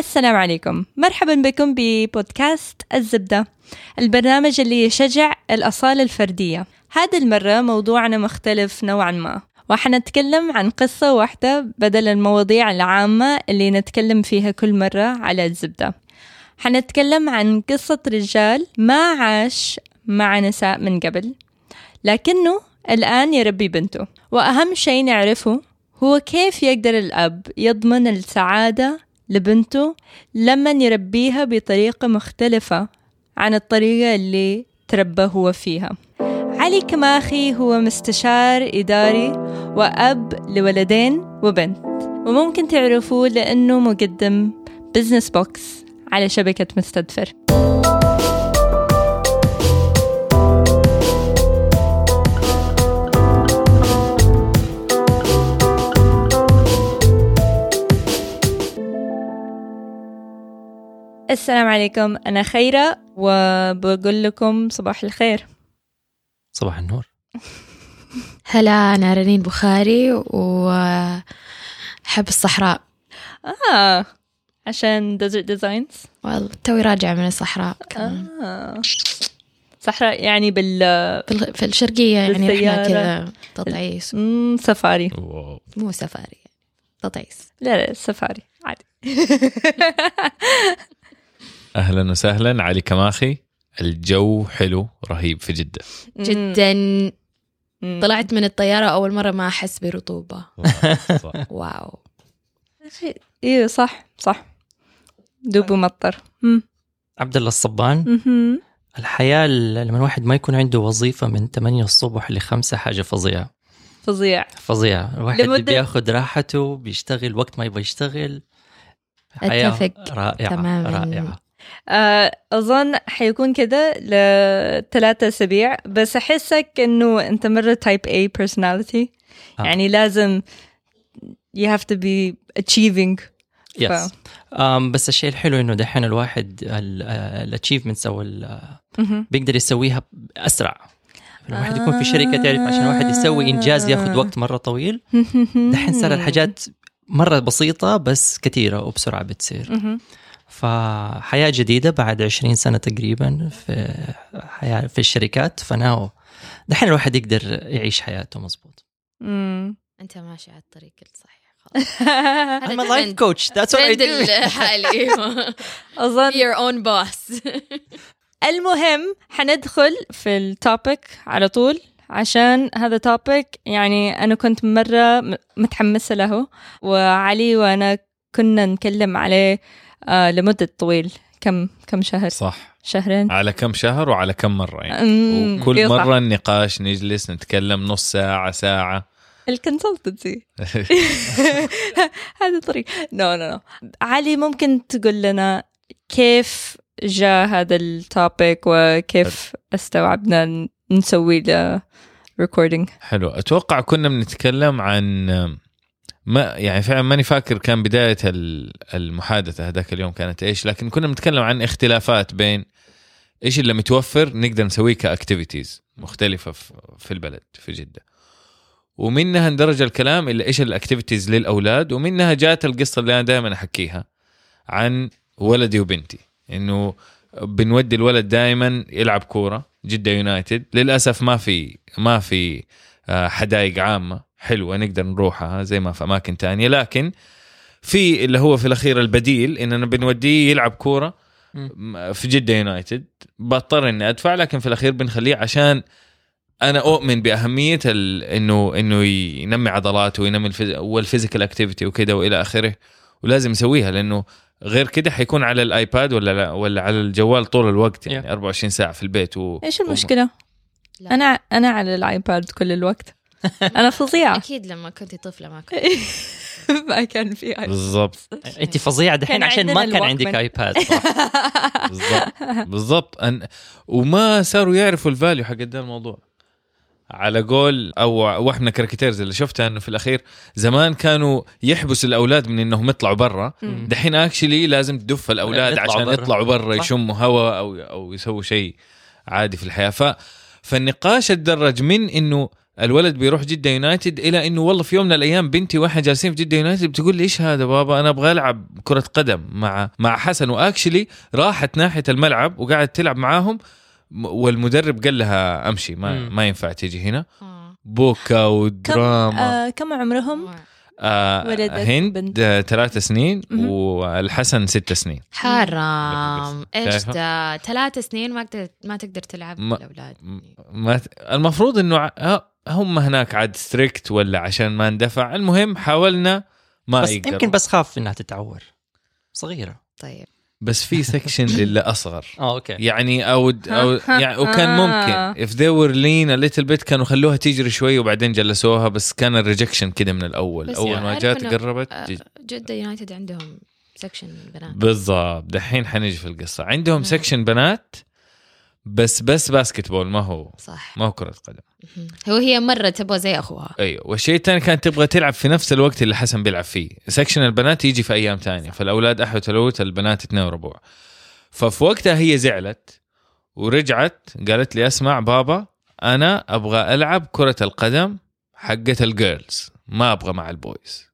السلام عليكم. مرحبا بكم ببودكاست الزبدة البرنامج اللي يشجع الأصالة الفردية. هذه المرة موضوعنا مختلف نوعا ما. وحنتكلم عن قصة واحدة بدل المواضيع العامة اللي نتكلم فيها كل مرة على الزبدة. حنتكلم عن قصة رجال ما عاش مع نساء من قبل لكنه الآن يربي بنته. وأهم شيء نعرفه هو كيف يقدر الأب يضمن السعادة لبنته لما يربيها بطريقة مختلفة عن الطريقة اللي تربى هو فيها. علي كماخي هو مستشار إداري وأب لولدين وبنت. وممكن تعرفوه لأنه مقدم Business Box على شبكة مستدفر. السلام عليكم. أنا خيرة وبقول لكم صباح الخير. صباح النور. هلا أنا رنين بخاري وأحب الصحراء. آه عشان Desert Designs والله توي راجعة من الصحراء كمان. آه. صحراء يعني بال في الغ- في الشرقية يعني رحنا بالسيارة. كذا تطعيس. مم، سفاري. wow. مو سفاري تطعيس. لا لا سفاري عادي. أهلا وسهلا. علي كماخي الجو حلو رهيب في جدة. جدا. طلعت من الطيارة أول مرة ما أحس برطوبة. صح. واو. أيوه صح صح. دوب مطر مم. عبد الله الصبان. ل- لما الواحد ما يكون عنده وظيفة من 8 الصبح ل 5 حاجة فظيعة. فظيع. فظيعة. الواحد لمدة- بياخد راحته بيشتغل وقت ما يبغى يشتغل. أتفق. رائعة تماماً. رائعة. آه، أظن حيكون كده لثلاثة أسابيع بس أحسك إنه أنت مرة type A personality. آه. يعني لازم you have to be achieving. yes أم بس الشيء الحلو إنه دحين الواحد ال achievements أو ال- مهم. بيقدر يسويها اسرع الواحد يكون في شركة تعرف عشان الواحد يسوي إنجاز ياخذ وقت مرة طويل دحين صار الحاجات مرة بسيطة بس كثيرة وبسرعة بتصير. مهم. فحياة جديدة بعد 20 سنة تقريبا في حياة في الشركات. فناو دحين الواحد يقدر يعيش حياته مزبوط مم. أنت ماشي على الطريق الصحيح. خلاص. I'm a life coach. That's what I do. الحالي أظن Be your own boss. المهم حندخل في ال topic على طول عشان هذا topic يعني أنا كنت مرة متحمسة له وعلي وأنا كنا نتكلم عليه آه لمدة طويل. كم كم شهر؟ صح. شهرين؟ على كم شهر وعلى كم مرة يعني. وكل إيه. مرة النقاش نجلس نتكلم نص ساعة ساعة. ال consultancy. هذا طريق. no no no علي ممكن تقول لنا كيف جاء هذا ال topic وكيف استوعبنا نسوي له recording حلو. أتوقع كنا بنتكلم عن ما يعني فعلا ماني فاكر كان بداية ال- المحادثة هذاك اليوم كانت إيش لكن كنا بنتكلم عن اختلافات بين إيش اللي متوفر نقدر نسويه ك activities مختلفة في- البلد في جدة. ومنها اندرج الكلام إلى إيش ال activities للأولاد ومنها جات القصة اللي أنا دائما أحكيها عن ولدي وبنتي. إنه بنودي الولد دائما يلعب كورة جدة يونايتد. للأسف ما في ما في آه، حدائق عامة. حلوة نقدر نروحها زي ما في أماكن تانية. لكن في اللي هو في الأخير البديل إننا بنوديه يلعب كورة في جدة يونايتد. بضطر إني أدفع لكن في الأخير بنخليه عشان أنا أؤمن بأهمية ال- إنه إنه ينمي عضلاته وينمي ال phys- وال physical activity وكذا وإلى آخره. ولازم يسويها لأنه غير كده حيكون على الآيباد ولا لا ولا على الجوال طول الوقت يعني Yeah. 24 ساعة في البيت و... إيش المشكلة؟ لا. أنا أنا على الآيباد كل الوقت. أنا فظيعة. أكيد لما كنت طفلة ما كنت. ما كان في آيباد. بالضبط. انت فظيعة. دحين عشان ما كان. عندك آيباد صح. بالضبط. بالضبط. أن... وما صاروا يعرفوا ال value حق ده الموضوع. على قول أو واحد من ال caricatures اللي شفتها إنه في الأخير زمان كانوا يحبسوا الأولاد من إنهم يطلعوا برا. دحين actually لازم تدف الأولاد يطلعوا عشان برا. يطلعوا برا. يشموا هواء أو أو يسووا شيء عادي في الحياة. ف فالنقاش اتدرج من إنه الولد بيروح جدة يونايتد إلى إنه والله في يوم من الأيام بنتي وإحنا جالسين في جدة يونايتد بتقول لي إيش هذا بابا أنا أبغى ألعب كرة قدم مع مع حسن و actually راحت ناحية الملعب وقاعدت تلعب معاهم والمدرب قال لها أمشي ما مم. ما ينفع تجي هنا. بكا ودراما آه كم عمرهم؟ آه ولدت هند. آه، ثلاث سنين. والحسن ست سنين حرام إيش؟ ده ثلاث سنين ما تقدر ما تقدر تلعب ما- الاولاد ما المفروض إنه آه، هم هناك عاد strict ولا عشان ما اندفع. المهم حاولنا ما بس يقدروا يمكن بس خاف إنها تتعور. صغيرة. طيب. بس في section للي اصغر آه أوكي. يعني أو أو يعني وكان ممكن. they were lenient a little bit كانوا خلوها تجري شوي وبعدين جلسوها بس كان ال rejection كده من الأول. بس أول يعني ما جات قربت آه،. جدة يونايتد عندهم section بنات. بالضبط. دحين حنيجي في القصة. عندهم. section بنات بس بس basketball ما هو. صح. ما هو كرة قدم. هو هي مرة تبغى زي أخوها. أيوه. والشيء الثاني كانت تبغى تلعب في نفس الوقت اللي حسن بيلعب فيه. section البنات يجي في أيام تانية فالأولاد أحد وثلوث البنات اثنين وربع. ففي وقتها هي زعلت ورجعت قالت لي أسمع بابا أنا أبغى ألعب كرة القدم حقت ال girls ما أبغى مع ال boys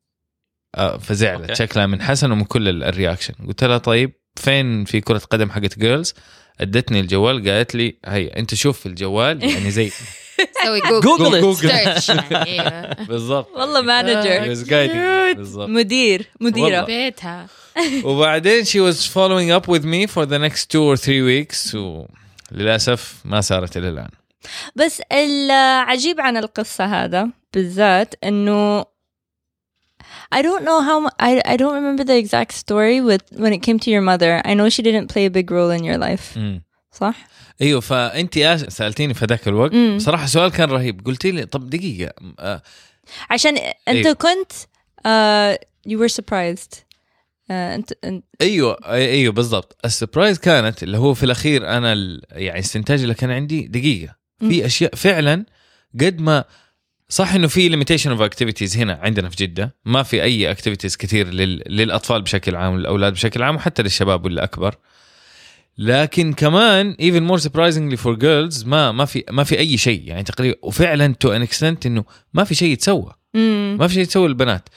آه، فزعلت. أوكي. شكلها من حسن ومن كل ال- ال reaction قلت لها طيب فين في كرة قدم حقت girls أدتني الجوال قالت لي هيا أنت شوف في الجوال يعني زي سوي Google Google إيه. بالضبط. والله manager مدير مديرة. والله. بيتها. وبعدين she was following up with me for the next two or three weeks وللأسف ما صارت إلى الآن. بس العجيب عن القصة هذا بالذات إنه I don't know how mu- I I don't remember the exact story with when it came to your mother. I know she didn't play a big role in your life. مم. صح؟ أيوه فانت آس- سألتيني في ذاك الوقت مم. صراحة سؤال كان رهيب قلت لي طب دقيقة آه، عشان أنت أيوة. كنت uh, you were surprised. Uh, أنت أنت أيوه أي- أيوه بالضبط ال surprise كانت اللي هو في الأخير أنا ال- يعني الاستنتاج اللي كان عندي دقيقة في أشياء فعلا قد ما صح إنه في limitation of activities هنا عندنا في جدة. ما في أي activities كثير لل... للأطفال بشكل عام للاولاد بشكل عام وحتى للشباب والأكبر. لكن كمان even more surprisingly for girls ما ما في ما في أي شيء. يعني تقريبا وفعلا to an extent إنه ما في شيء يتسوى. ما في شيء يتسوى للبنات.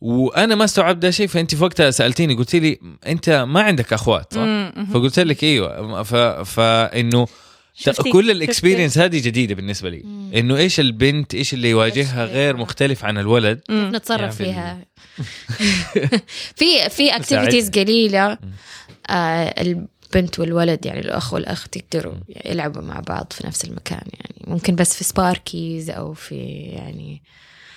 وأنا ما استوعبت ده شيء فأنت في وقتها سألتيني قلت لي أنت ما عندك أخوات صح؟ فقلت لك إيوه. ف... فإنه كل ال experience هذه جديدة بالنسبة لي. إنه إيش البنت إيش اللي يواجهها غير. مختلف عن الولد. نتصرف يعني فيها؟ في في activities قليلة. آه البنت والولد يعني الأخ والاخت يقدروا يلعبوا مع بعض في نفس المكان يعني ممكن بس في Sparky's أو في يعني.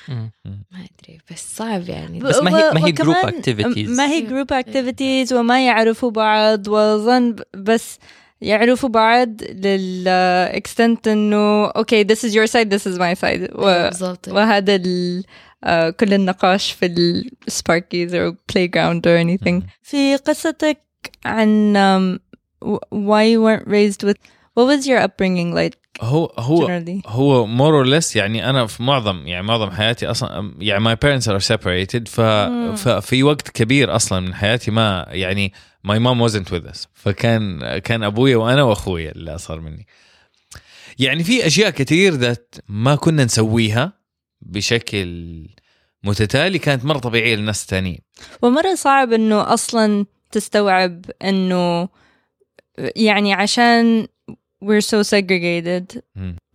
ما أدري بس صعب يعني. بس ما هي- ما هي group activities. ما هي group activities وما يعرفوا بعض واظن بس يعرفوا بعض لل extent إنه okay this is your side this is my side. و... بالضبط. وهذا ال... آه، كل النقاش في ال Sparky's أو playground or anything. في قصتك عن um, w- why you weren't raised with what was your upbringing like هو هو generally? هو more or less يعني أنا في معظم يعني معظم حياتي أصلا يعني my parents are separated ف مم. ففي وقت كبير أصلا من حياتي ما يعني my mom wasn't with us فكان كان أبويا وأنا وأخويا اللي أصغر مني. يعني في أشياء كثير ذات ما كنا نسويها بشكل متتالي كانت مرة طبيعية للناس الثانيين. ومرة صعب إنه أصلا تستوعب إنه يعني عشان we're so segregated.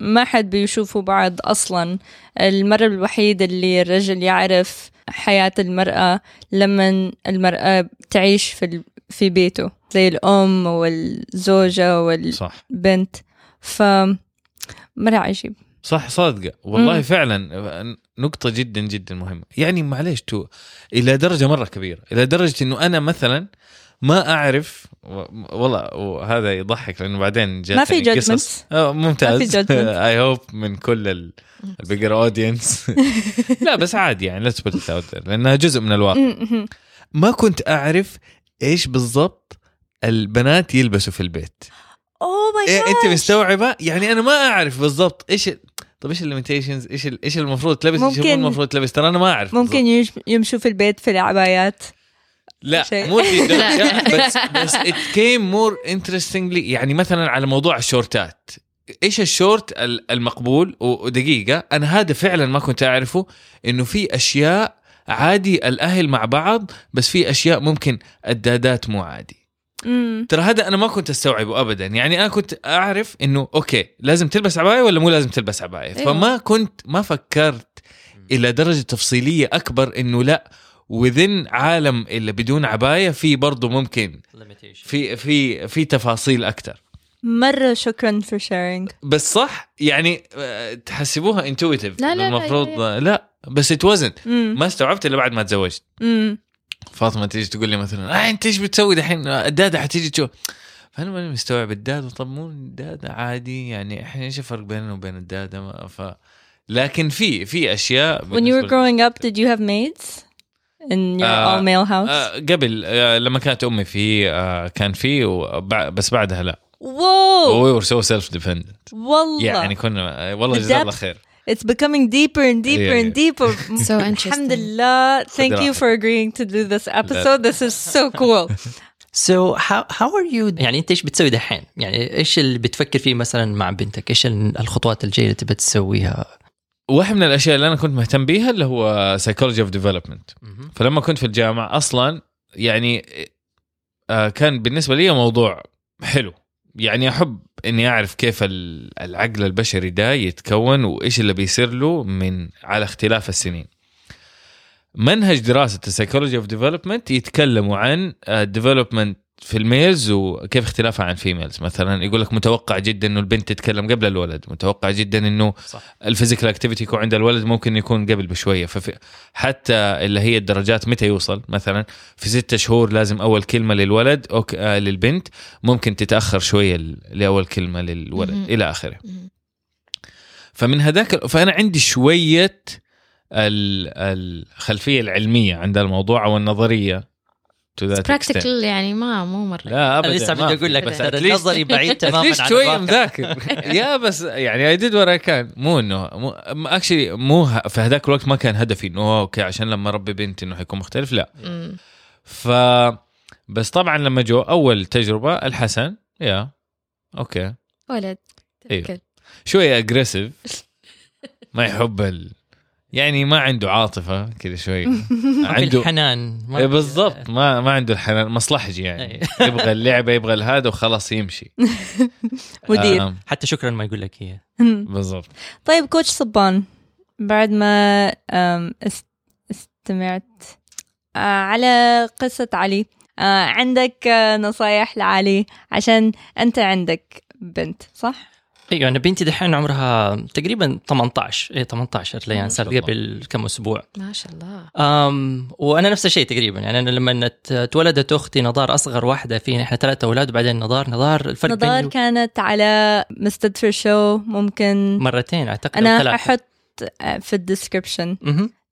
ما حد بيشوفوا بعض أصلا. المرة الوحيدة اللي الرجل يعرف حياة المرأة لما المرأة تعيش في في بيته زي الأم والزوجة والبنت. صح ف مرة عجيب صح صادقة. والله مم. فعلا نقطة جدا جدا مهمة. يعني معليش to إلى درجة مرة كبيرة. إلى درجة إنه أنا مثلا ما أعرف و- والله وهذا يضحك لأنه بعدين جاتني ما في آه، ممتاز. ما في judgment. I hope من كل ال bigger audience لا بس عادي يعني لا تبت لأنها جزء من الواقع. ما كنت أعرف إيش بالضبط البنات يلبسوا في البيت. oh my God أنت مستوعبة؟ يعني أنا ما أعرف بالضبط إيش طب إيش ال limitations إيش إيش المفروض تلبس إيش المفروض تلبس؟ ترى أنا ما أعرف ممكن يمشوا في البيت في العبايات. لا. مو بس بس it came more interestingly يعني مثلا على موضوع الشورتات. إيش الشورت ال- المقبول؟ ودقيقة. أنا هذا فعلا ما كنت أعرفه إنه في أشياء عادي الأهل مع بعض بس في أشياء ممكن الدادات مو عادي. ترى هذا أنا ما كنت أستوعبه ابدا. يعني أنا كنت أعرف إنه أوكي لازم تلبس عباية ولا مو لازم تلبس عباية؟ أيوة. فما كنت ما فكرت إلى درجة تفصيلية أكبر إنه لا وذن عالم اللي بدون عباية في برضه ممكن. في في في تفاصيل أكثر مرة شكرا for sharing. بس صح؟ يعني آه، تحسبوها انتويتيف لا، لا، لا، المفروض لا، لا, بس ات وزنت. ما استوعبت إلا بعد ما تزوجت. مم. فاطمة تيجي تقول لي مثلا آه أنت إيش بتسوي دحين؟ الدادة حتيجي تشوف. فأنا ماني مستوعب الدادة. طب مو الدادة؟ عادي يعني إحنا إيش الفرق بيننا وبين الدادة؟ ما ف لكن في في أشياء When you were growing up did you have maids? In your آه، all male house آه قبل آه لما كانت أمي في آه كان في وبع- بس بعدها لا wow we were so self dependent والله يعني كنا آه، والله جزاه الله بال depth. خير It's becoming deeper and deeper Yeah, and yeah. deeper. So interesting. الحمد لله. Thank you راحتك. for agreeing to do this episode. This is so cool. So how how are you يعني انت إيش بتسوي دحين؟ يعني إيش اللي بتفكر فيه مثلا مع بنتك؟ إيش ال- الخطوات الجاية اللي تبى تسويها؟ واحد من الأشياء اللي أنا كنت مهتم بيها اللي هو psychology of development فلما كنت في الجامعة أصلا يعني آه، كان بالنسبة لي موضوع حلو. يعني أحب إني أعرف كيف ال- العقل البشري ده يتكون وإيش اللي بيصير له من على اختلاف السنين. منهج دراسة ال psychology of development يتكلموا عن ال development في ال males وكيف اختلافها عن females مثلا يقول لك متوقع جدا إنه البنت تتكلم قبل الولد متوقع جدا إنه صح ال physical activity يكون عند الولد ممكن يكون قبل بشوية ففي حتى اللي هي الدرجات متى يوصل مثلا في ستة شهور لازم أول كلمة للولد أو آه للبنت ممكن تتأخر شوية لأول كلمة للولد. إلى آخره. فمن هذاك فأنا عندي شوية ال- الخلفيه العلمية عند الموضوع أو النظريه. practical يعني ما مو مرة لا ابدا لسه بدي. أقول لك بس نظري بعيد تماما عن الواقع. مذاكر يا بس يعني I did what كان مو إنه actually مو في هذاك الوقت ما كان هدفي إنه okay عشان لما اربي بنت إنه حيكون مختلف لا. ف بس طبعا لما جو أول تجربة الحسن يا okay ولد. تذكر. شوية aggressive ما يحب ال... يعني ما عنده عاطفة كذا شوي. عنده الحنان إيه بالضبط. ما ما عنده الحنان مصلحجي يعني. أي. يبغى اللعبة يبغى هذا وخلاص يمشي. مدير. حتى شكرا ما يقول لك هي بالضبط. طيب كوتش صبان. بعد ما استمعت آه، على قصة علي آه، عندك آه، نصايح لعلي عشان أنت عندك بنت صح؟ أيوه أنا بنتي دحين عمرها تقريبا 18 اي 18 ليان صار. قبل كم أسبوع ما شاء الله أم وأنا نفس الشيء تقريبا يعني أنا لما تولدت أختي نضار أصغر واحدة فينا إحنا ثلاثة أولاد وبعدين نضار نضار الفرق نضار بيني كانت على مستدفر show ممكن مرتين أعتقد. أحط آه، في ال description.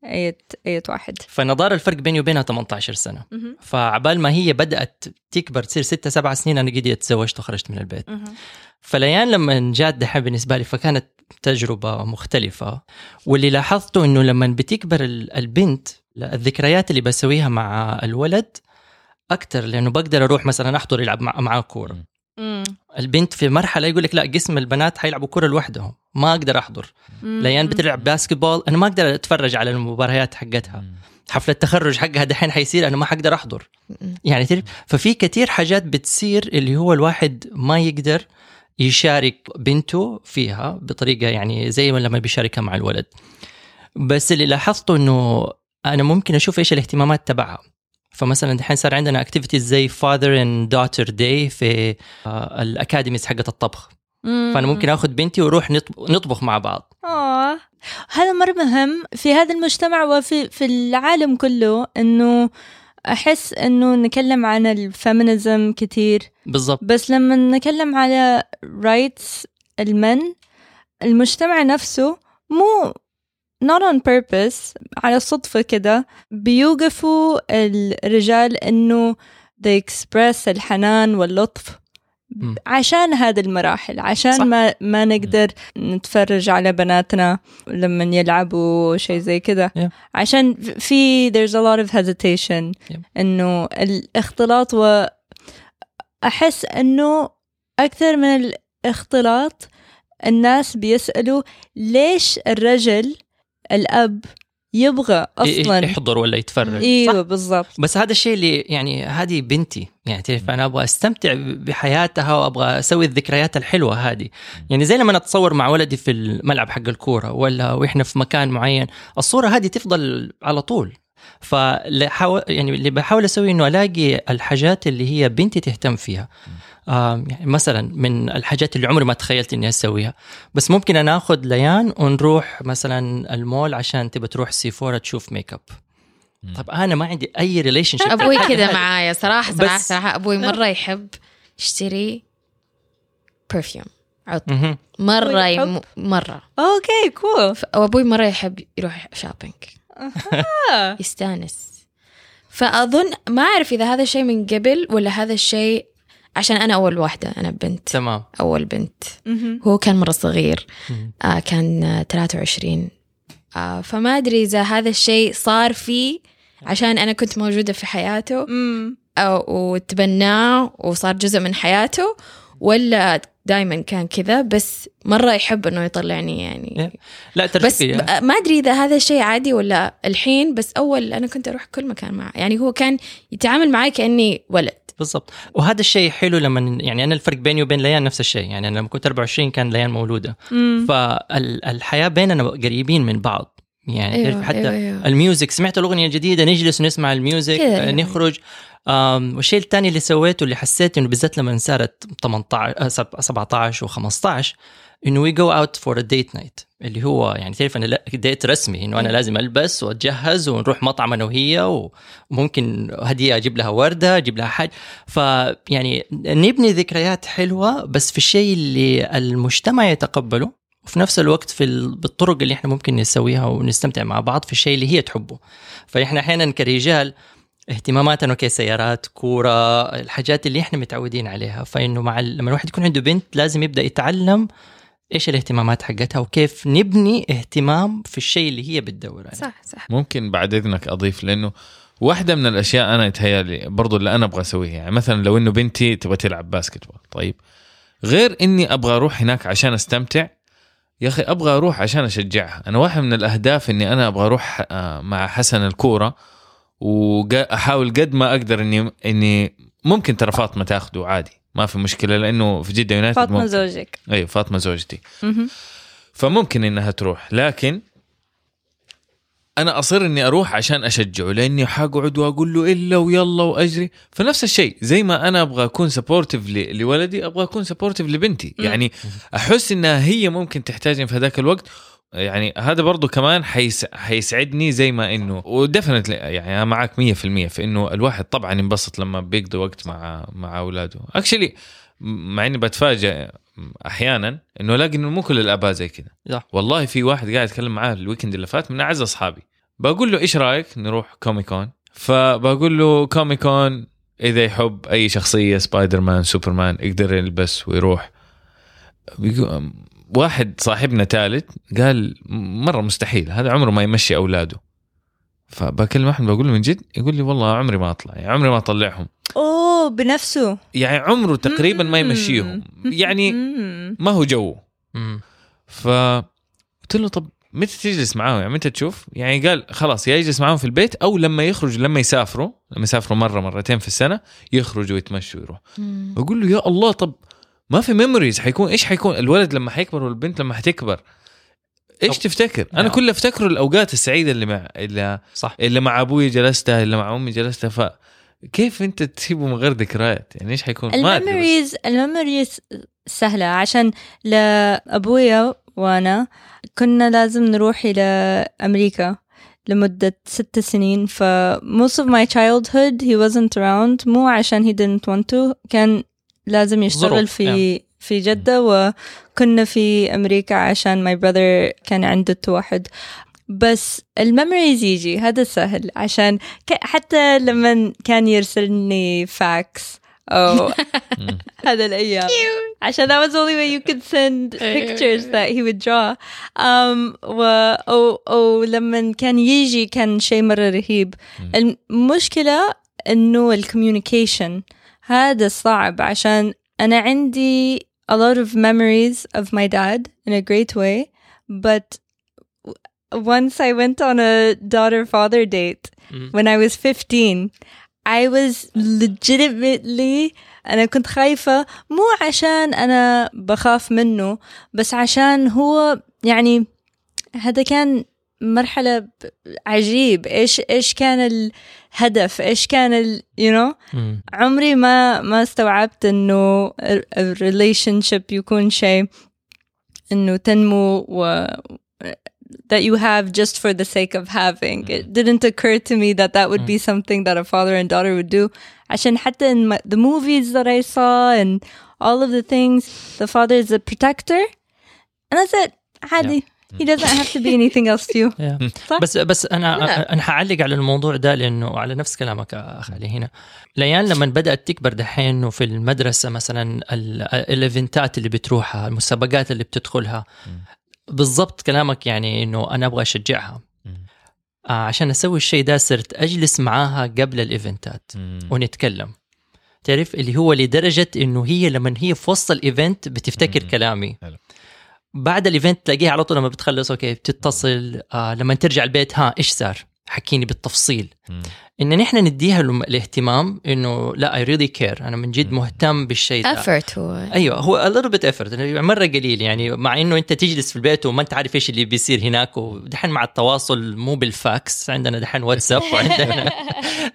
أية أية واحد فنضار الفرق بيني وبينها 18 سنة. فعبال ما هي بدأت تكبر تصير ستة سبعة سنين أنا قد تزوجت وخرجت من البيت. فليان لما جات دحين بالنسبة لي فكانت تجربة مختلفة واللي لاحظته إنه لما بتكبر ال- البنت الذكريات اللي بسويها مع الولد أكثر لأنه بقدر أروح مثلا أحضر يلعب مع معاه كورة. البنت في مرحلة يقول لك لا قسم البنات حيلعبوا كورة لوحدهم ما أقدر أحضر. ليان بتلعب باسكتبول أنا ما أقدر أتفرج على المباريات حقتها حفلة التخرج حقها دحين حيصير أنا ما حقدر أحضر. يعني ففي كثير حاجات بتصير اللي هو الواحد ما يقدر يشارك بنته فيها بطريقة يعني زي ما لما بيشاركها مع الولد. بس اللي لاحظته إنه أنا ممكن أشوف إيش الاهتمامات تبعها. فمثلا دحين صار عندنا activities زي father and daughter day في آه، الأكاديميز حقت الطبخ. مم. فأنا ممكن آخذ بنتي وأروح نطب- نطبخ مع بعض. آه. هذا مرة مهم في هذا المجتمع وفي في العالم كله إنه أحس إنه نتكلم عن ال feminism كتير بالضبط بس لما نتكلم على rights المن المجتمع نفسه مو not on purpose على صدفة كده بيوقفوا الرجال إنه they express الحنان واللطف. عشان هذه المراحل عشان صح. ما ما نقدر نتفرج على بناتنا لما يلعبوا شيء زي كده Yeah. عشان في there's a lot of hesitation Yeah. إنه الاختلاط و أحس إنه أكثر من الاختلاط الناس بيسألوا ليش الرجل الأب يبغى أصلا. يحضر ولا يتفرج. إيوه؟ بالضبط. بس هذا الشيء اللي يعني هذه بنتي يعني تعرف أنا أبغى أستمتع بحياتها وأبغى أسوي الذكريات الحلوة هذه. يعني زي لما اتصور مع ولدي في الملعب حق الكورة ولا وإحنا في مكان معين الصورة هذه تفضل على طول. فحاول يعني اللي بحاول أسوي إنه ألاقي الحاجات اللي هي بنتي تهتم فيها. يعني مثلا من الحاجات اللي عمري ما تخيلت إني أسويها. بس ممكن أنا آخذ ليان ونروح مثلا المول عشان تبى تروح سيفورا تشوف ميك اب طب أنا ما عندي أي relationship أبوي كذا معايا صراحة صراحة صراحة. أبوي مرة يحب يشتري perfume عطر مرة؟ يم... مرة. okay cool وأبوي مرة يحب يروح shopping يستانس. فأظن ما أعرف إذا هذا الشيء من قبل ولا هذا الشيء عشان أنا أول واحدة أنا بنت. تمام. أول بنت. هو كان مرة صغير. مم. آه كان آه 23 آه فما أدري إذا هذا الشيء صار فيه عشان أنا كنت موجودة في حياته. مم. أو وتبناه وصار جزء من حياته. ولا دائما كان كذا بس مرة يحب إنه يطلعني يعني. لا بس ترفقي ب- ما أدري إذا هذا الشيء عادي ولا الحين بس أول أنا كنت أروح كل مكان معه. يعني هو كان يتعامل معي كأني ولد. بالضبط. وهذا الشيء حلو لما يعني أنا الفرق بيني وبين ليان نفس الشيء. يعني أنا لما كنت 24 كان ليان مولودة. فالحياه بيننا قريبين من بعض. يعني أيوة، أيوة حتى أيوة، أيوة أيوة. أيوة. ال music سمعت الأغنية الجديدة نجلس ونسمع ال music. آه، نخرج والشيء الثاني اللي سويته اللي حسيت إنه بالذات لما صارت 18 آه، سب- 17 و15 إنه we go out for a date night اللي هو يعني تعرف أنا date رسمي إنه أنا لازم ألبس وأتجهز ونروح مطعم أنا وهي وممكن هدية أجيب لها وردة أجيب لها حاجة فيعني نبني ذكريات حلوة بس في الشيء اللي المجتمع يتقبله وفي نفس الوقت في ال- بالطرق اللي إحنا ممكن نسويها ونستمتع مع بعض في الشيء اللي هي تحبه. فإحنا أحيانا كرجال اهتماماتنا okay سيارات كورة الحاجات اللي إحنا متعودين عليها. فإنه مع ال- لما الواحد يكون عنده بنت لازم يبدأ يتعلم إيش الاهتمامات حقتها وكيف نبني اهتمام في الشيء اللي هي بتدور عليه. صح صح. ممكن بعد إذنك أضيف لأنه واحدة من الأشياء أنا يتهيألي برضو اللي أنا أبغى اسويها يعني مثلا لو إنه بنتي تبغى تلعب باسكتبول طيب. غير إني أبغى أروح هناك عشان أستمتع يا أخي أبغى أروح عشان أشجعها أنا واحد من الأهداف إني أنا أبغى أروح آه، مع حسن الكورة واحاول قد ما أقدر إني إني ممكن ترى فاطمة تاخده عادي ما في مشكلة لأنه في جدة يونايتد فاطمة ممكن. زوجك أيوه فاطمة زوجتي مهم. فممكن إنها تروح لكن أنا أصر إني أروح عشان أشجعه لأني حقعد وأقول له إلا ويلا وأجري. فنفس الشيء زي ما أنا أبغى أكون supportive لولدي أبغى أكون supportive لبنتي. يعني أحس إنها هي ممكن تحتاجني في هذاك الوقت. يعني هذا برضو كمان حيس حيسعدني زي ما إنه و definitely يعني أنا معك 100% في إنه الواحد طبعا ينبسط لما بيقضي وقت مع مع أولاده. actually مع إني بتفاجئ أحيانا انه الاقي انه مو كل الاباء زي كذا. صح. والله في واحد قاعد اتكلم معاه ال weekend اللي فات من اعز اصحابي. بقول له إيش رأيك نروح Comic Con فبقول له Comic Con إذا يحب أي شخصية سبايدر مان سوبرمان يقدر يلبس ويروح. واحد صاحبنا ثالث قال مرة مستحيل هذا عمره ما يمشي أولاده. فبكلم أحمد بقول له من جد؟ يقول لي والله عمري ما أطلع يعني عمري ما أطلعهم. أوه بنفسه. يعني عمره تقريبا ما يمشيهم. يعني. ما هو جوه مم. فقلت له طب متى تجلس معاهم؟ يعني متى تشوف؟ يعني قال خلاص يا يجلس معاهم في البيت أو لما يخرج لما يسافروا لما يسافروا مرة مرتين في السنة يخرجوا ويتمشوا ويروح بقول له يا الله طب ما في memories حيكون إيش حيكون؟ الولد لما حيكبر والبنت لما حتكبر؟ إيش تفتكر؟ أنا نعم. كل أفتكره الأوقات السعيدة اللي مع اللي, صح. اللي مع أبوي جلستها اللي مع أمي جلستها ف كيف أنت تسيبه من غير ذكريات؟ يعني إيش حيكون. الميموريز الميموريز سهلة عشان لأبويا وأنا كنا لازم نروح إلى أمريكا لمدة ست سنين ف most of my childhood he wasn't around مو عشان he didn't want to كان لازم يشتغل ظروف، في في جدة وكنا في أمريكا عشان my brother كان عنده توحد بس ال memories يجي هذا سهل. عشان حتى لما كان يرسلني فاكس أو. هذا الأيام. عشان that was the only way you could send pictures that he would draw. Um, و أو, أو لما كان يجي كان شيء مرة رهيب. المشكلة إنه ال communication هذا صعب. عشان أنا عندي a lot of memories of my dad in a great way. But w- once I went on a daughter father date Mm. when I was 15, I was legitimately أنا كنت خايفة مو عشان أنا بخاف منه بس عشان هو يعني هذا كان مرحلة ب- عجيب إيش إيش كان الهدف إيش كان ال you know مم. عمري ما ما استوعبت انه الريليشن شيب يكون شيء انه تنمو و that you have just for the sake of having. It didn't occur to me that that would be something that a father and daughter would do. عشان حتى in my, the movies that I saw and all of the things, the father is a protector, and that's it. عادي. He doesn't have to be anything else to you. Yeah. صح؟ بس بس أنا أنا حعلق على الموضوع ده لأنه على نفس كلامك اخ علي هنا ليان لما بدأت تكبر دحين وفي المدرسة مثلا ال- ال event ات اللي بتروحها المسابقات اللي بتدخلها بالضبط كلامك يعني إنه أنا أبغى أشجعها آه عشان أسوي الشيء ده صرت أجلس معاها قبل ال event ات ونتكلم تعرف اللي هو لدرجة إنه هي لما هي في وسط ال event بتفتكر. كلامي حلو. بعد ال event تلاقيها على طول لما بتخلص okay بتتصل آه لما ترجع البيت ها إيش صار؟ حكيني بالتفصيل. إن نحن نديها الاهتمام إنه لا I really care أنا من جد. مهتم بالشيء ده. Effort هو. أيوه هو a little bit effort. يعني مرة قليل يعني مع إنه أنت تجلس في البيت وما أنت عارف إيش اللي بيصير هناك ودحين مع التواصل مو بالفاكس. عندنا دحين واتساب وعندنا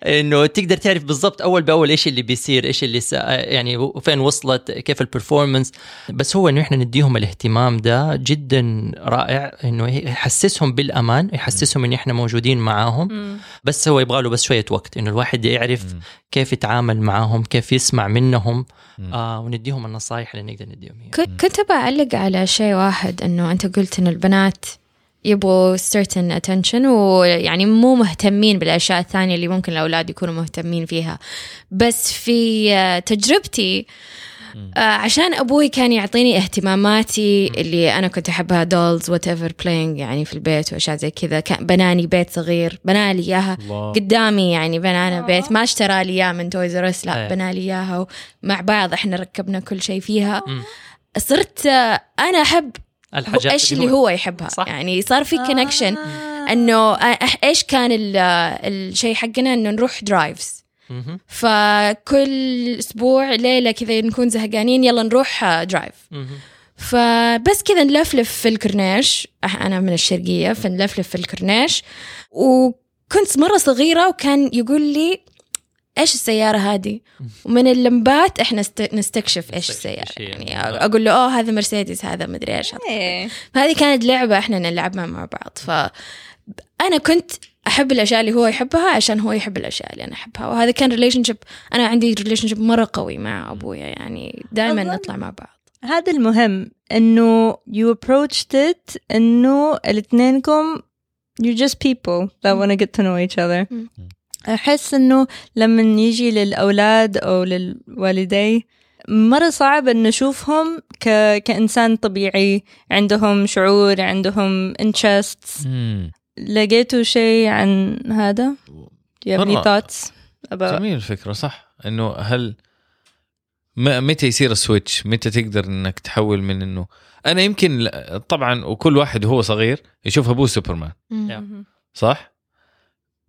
إنه تقدر تعرف بالضبط أول بأول إيش اللي بيصير إيش اللي سا يعني فين وصلت كيف البرفورمانس بس هو إنه إحنا نديهم الاهتمام ده جدا رائع إنه يحسسهم بالأمان يحسسهم إن إحنا موجودين معاهم. بس هو يبغى له بس شوية وقت إنه الواحد يعرف كيف يتعامل معاهم كيف يسمع منهم آه ونديهم النصائح اللي نقدر نديهم هي. كنت بعلق على شيء واحد إنه أنت قلت إن البنات يبغوا certain attention ويعني مو مهتمين بالأشياء الثانية اللي ممكن الأولاد يكونوا مهتمين فيها. بس في تجربتي آه، عشان أبوي كان يعطيني اهتماماتي اللي أنا كنت أحبها dolls whatever playing يعني في البيت وأشياء زي كذا كان بناني بيت صغير بنالي إياها قدامي يعني بنانا بيت ما اشترى لي إياه من Toys R Us لا أيه. بنى لي إياها مع بعض إحنا ركبنا كل شيء فيها. صرت آه، أنا أحب الحاجات إيش اللي هو يحبها صح. يعني صار في connection آه. إنه آه، إيش كان ال- آه، الشيء حقنا إنه نروح drives فكل أسبوع ليلة كذا نكون زهقانين يلا نروح آه، drive مهم. فبس كذا نلفلف في الكورنيش. أنا من الشرقية فنلفلف في الكورنيش. وكنت مرة صغيرة وكان يقول لي إيش السيارة هذه؟ ومن اللمبات إحنا است- نستكشف إيش السيارة. يعني. أقول له أوه هذا مرسيدس هذا مدري إيش. هذا إيه. فهذه كانت لعبة إحنا نلعبها مع بعض. ف أنا كنت أحب الأشياء اللي هو يحبها عشان هو يحب الأشياء اللي أنا أحبها. وهذا كان relationship أنا عندي relationship مرة قوي مع أبويا يعني دائما نطلع مع بعض. هذا المهم إنه you approached it إنه الاثنينكم you're just people that want to get to know each other. أحس إنه لما يجي للأولاد أو للوالد مرة صعب ان نشوفهم ك... كإنسان طبيعي عندهم شعور عندهم interests. لقيتوا شيء عن هذا؟ Thoughts about جميل الفكرة صح إنه هل متى يصير ال switch متى تقدر إنك تحول من إنه أنا يمكن طبعا وكل واحد وهو صغير يشوف أبوه سوبرمان. صح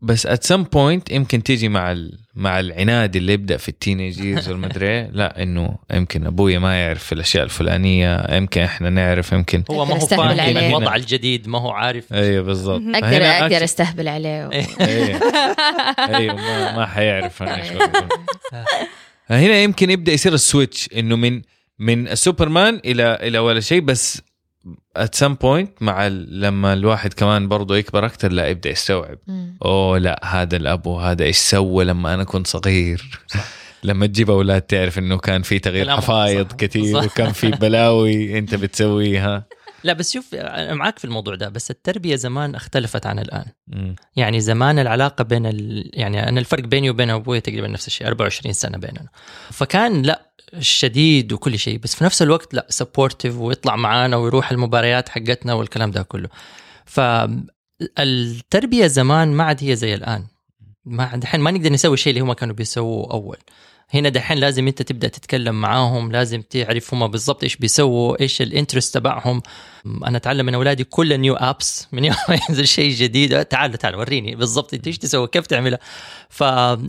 بس at some point يمكن تيجي مع ال... مع العناد اللي يبدأ في ال teenagers والمدري إيه، لا إنه يمكن ابويا ما يعرف الأشياء الفلانية يمكن إحنا نعرف يمكن هو ما هو فاهم عليه. الوضع الجديد ما هو عارف أيوه بالضبط. أقدر أقدر أستهبل عليه و... أيوه أيوه ما, ما حيعرف أنا إيش بقول. هنا يمكن يبدأ يصير ال switch إنه من من السوبرمان إلى إلى ولا شيء بس at some point مع لما الواحد كمان برضه يكبر أكثر لا يبدأ يستوعب. أوه لا هذا الأب وهذا إيش سوى لما أنا كنت صغير لما تجيب أولاد تعرف إنه كان في تغيير حفايض. كثير. وكان في بلاوي أنت بتسويها لا بس شوف أنا معاك في الموضوع ده بس التربية زمان اختلفت عن الآن. مم. يعني زمان العلاقة بين ال... يعني أنا الفرق بيني وبين أبوي تقريبا نفس الشيء 24 سنة بيننا. فكان لا شديد وكل شيء بس في نفس الوقت لا sportive ويطلع معانا ويروح المباريات حقتنا والكلام ده كله. فالتربيه زمان ما عاد هي زي الآن. ما دحين ما نقدر نسوي الشيء اللي هم كانوا بيسووه أول. هنا دحين لازم انت تبدأ تتكلم معاهم لازم تعرف هم بالضبط إيش بيسووا إيش ال interest تبعهم. أنا أتعلم من أولادي كل new apps من يوم ما ينزل شيء جديد. تعال تعال وريني بالضبط إنت إيش تسوي كيف تعملها. ف...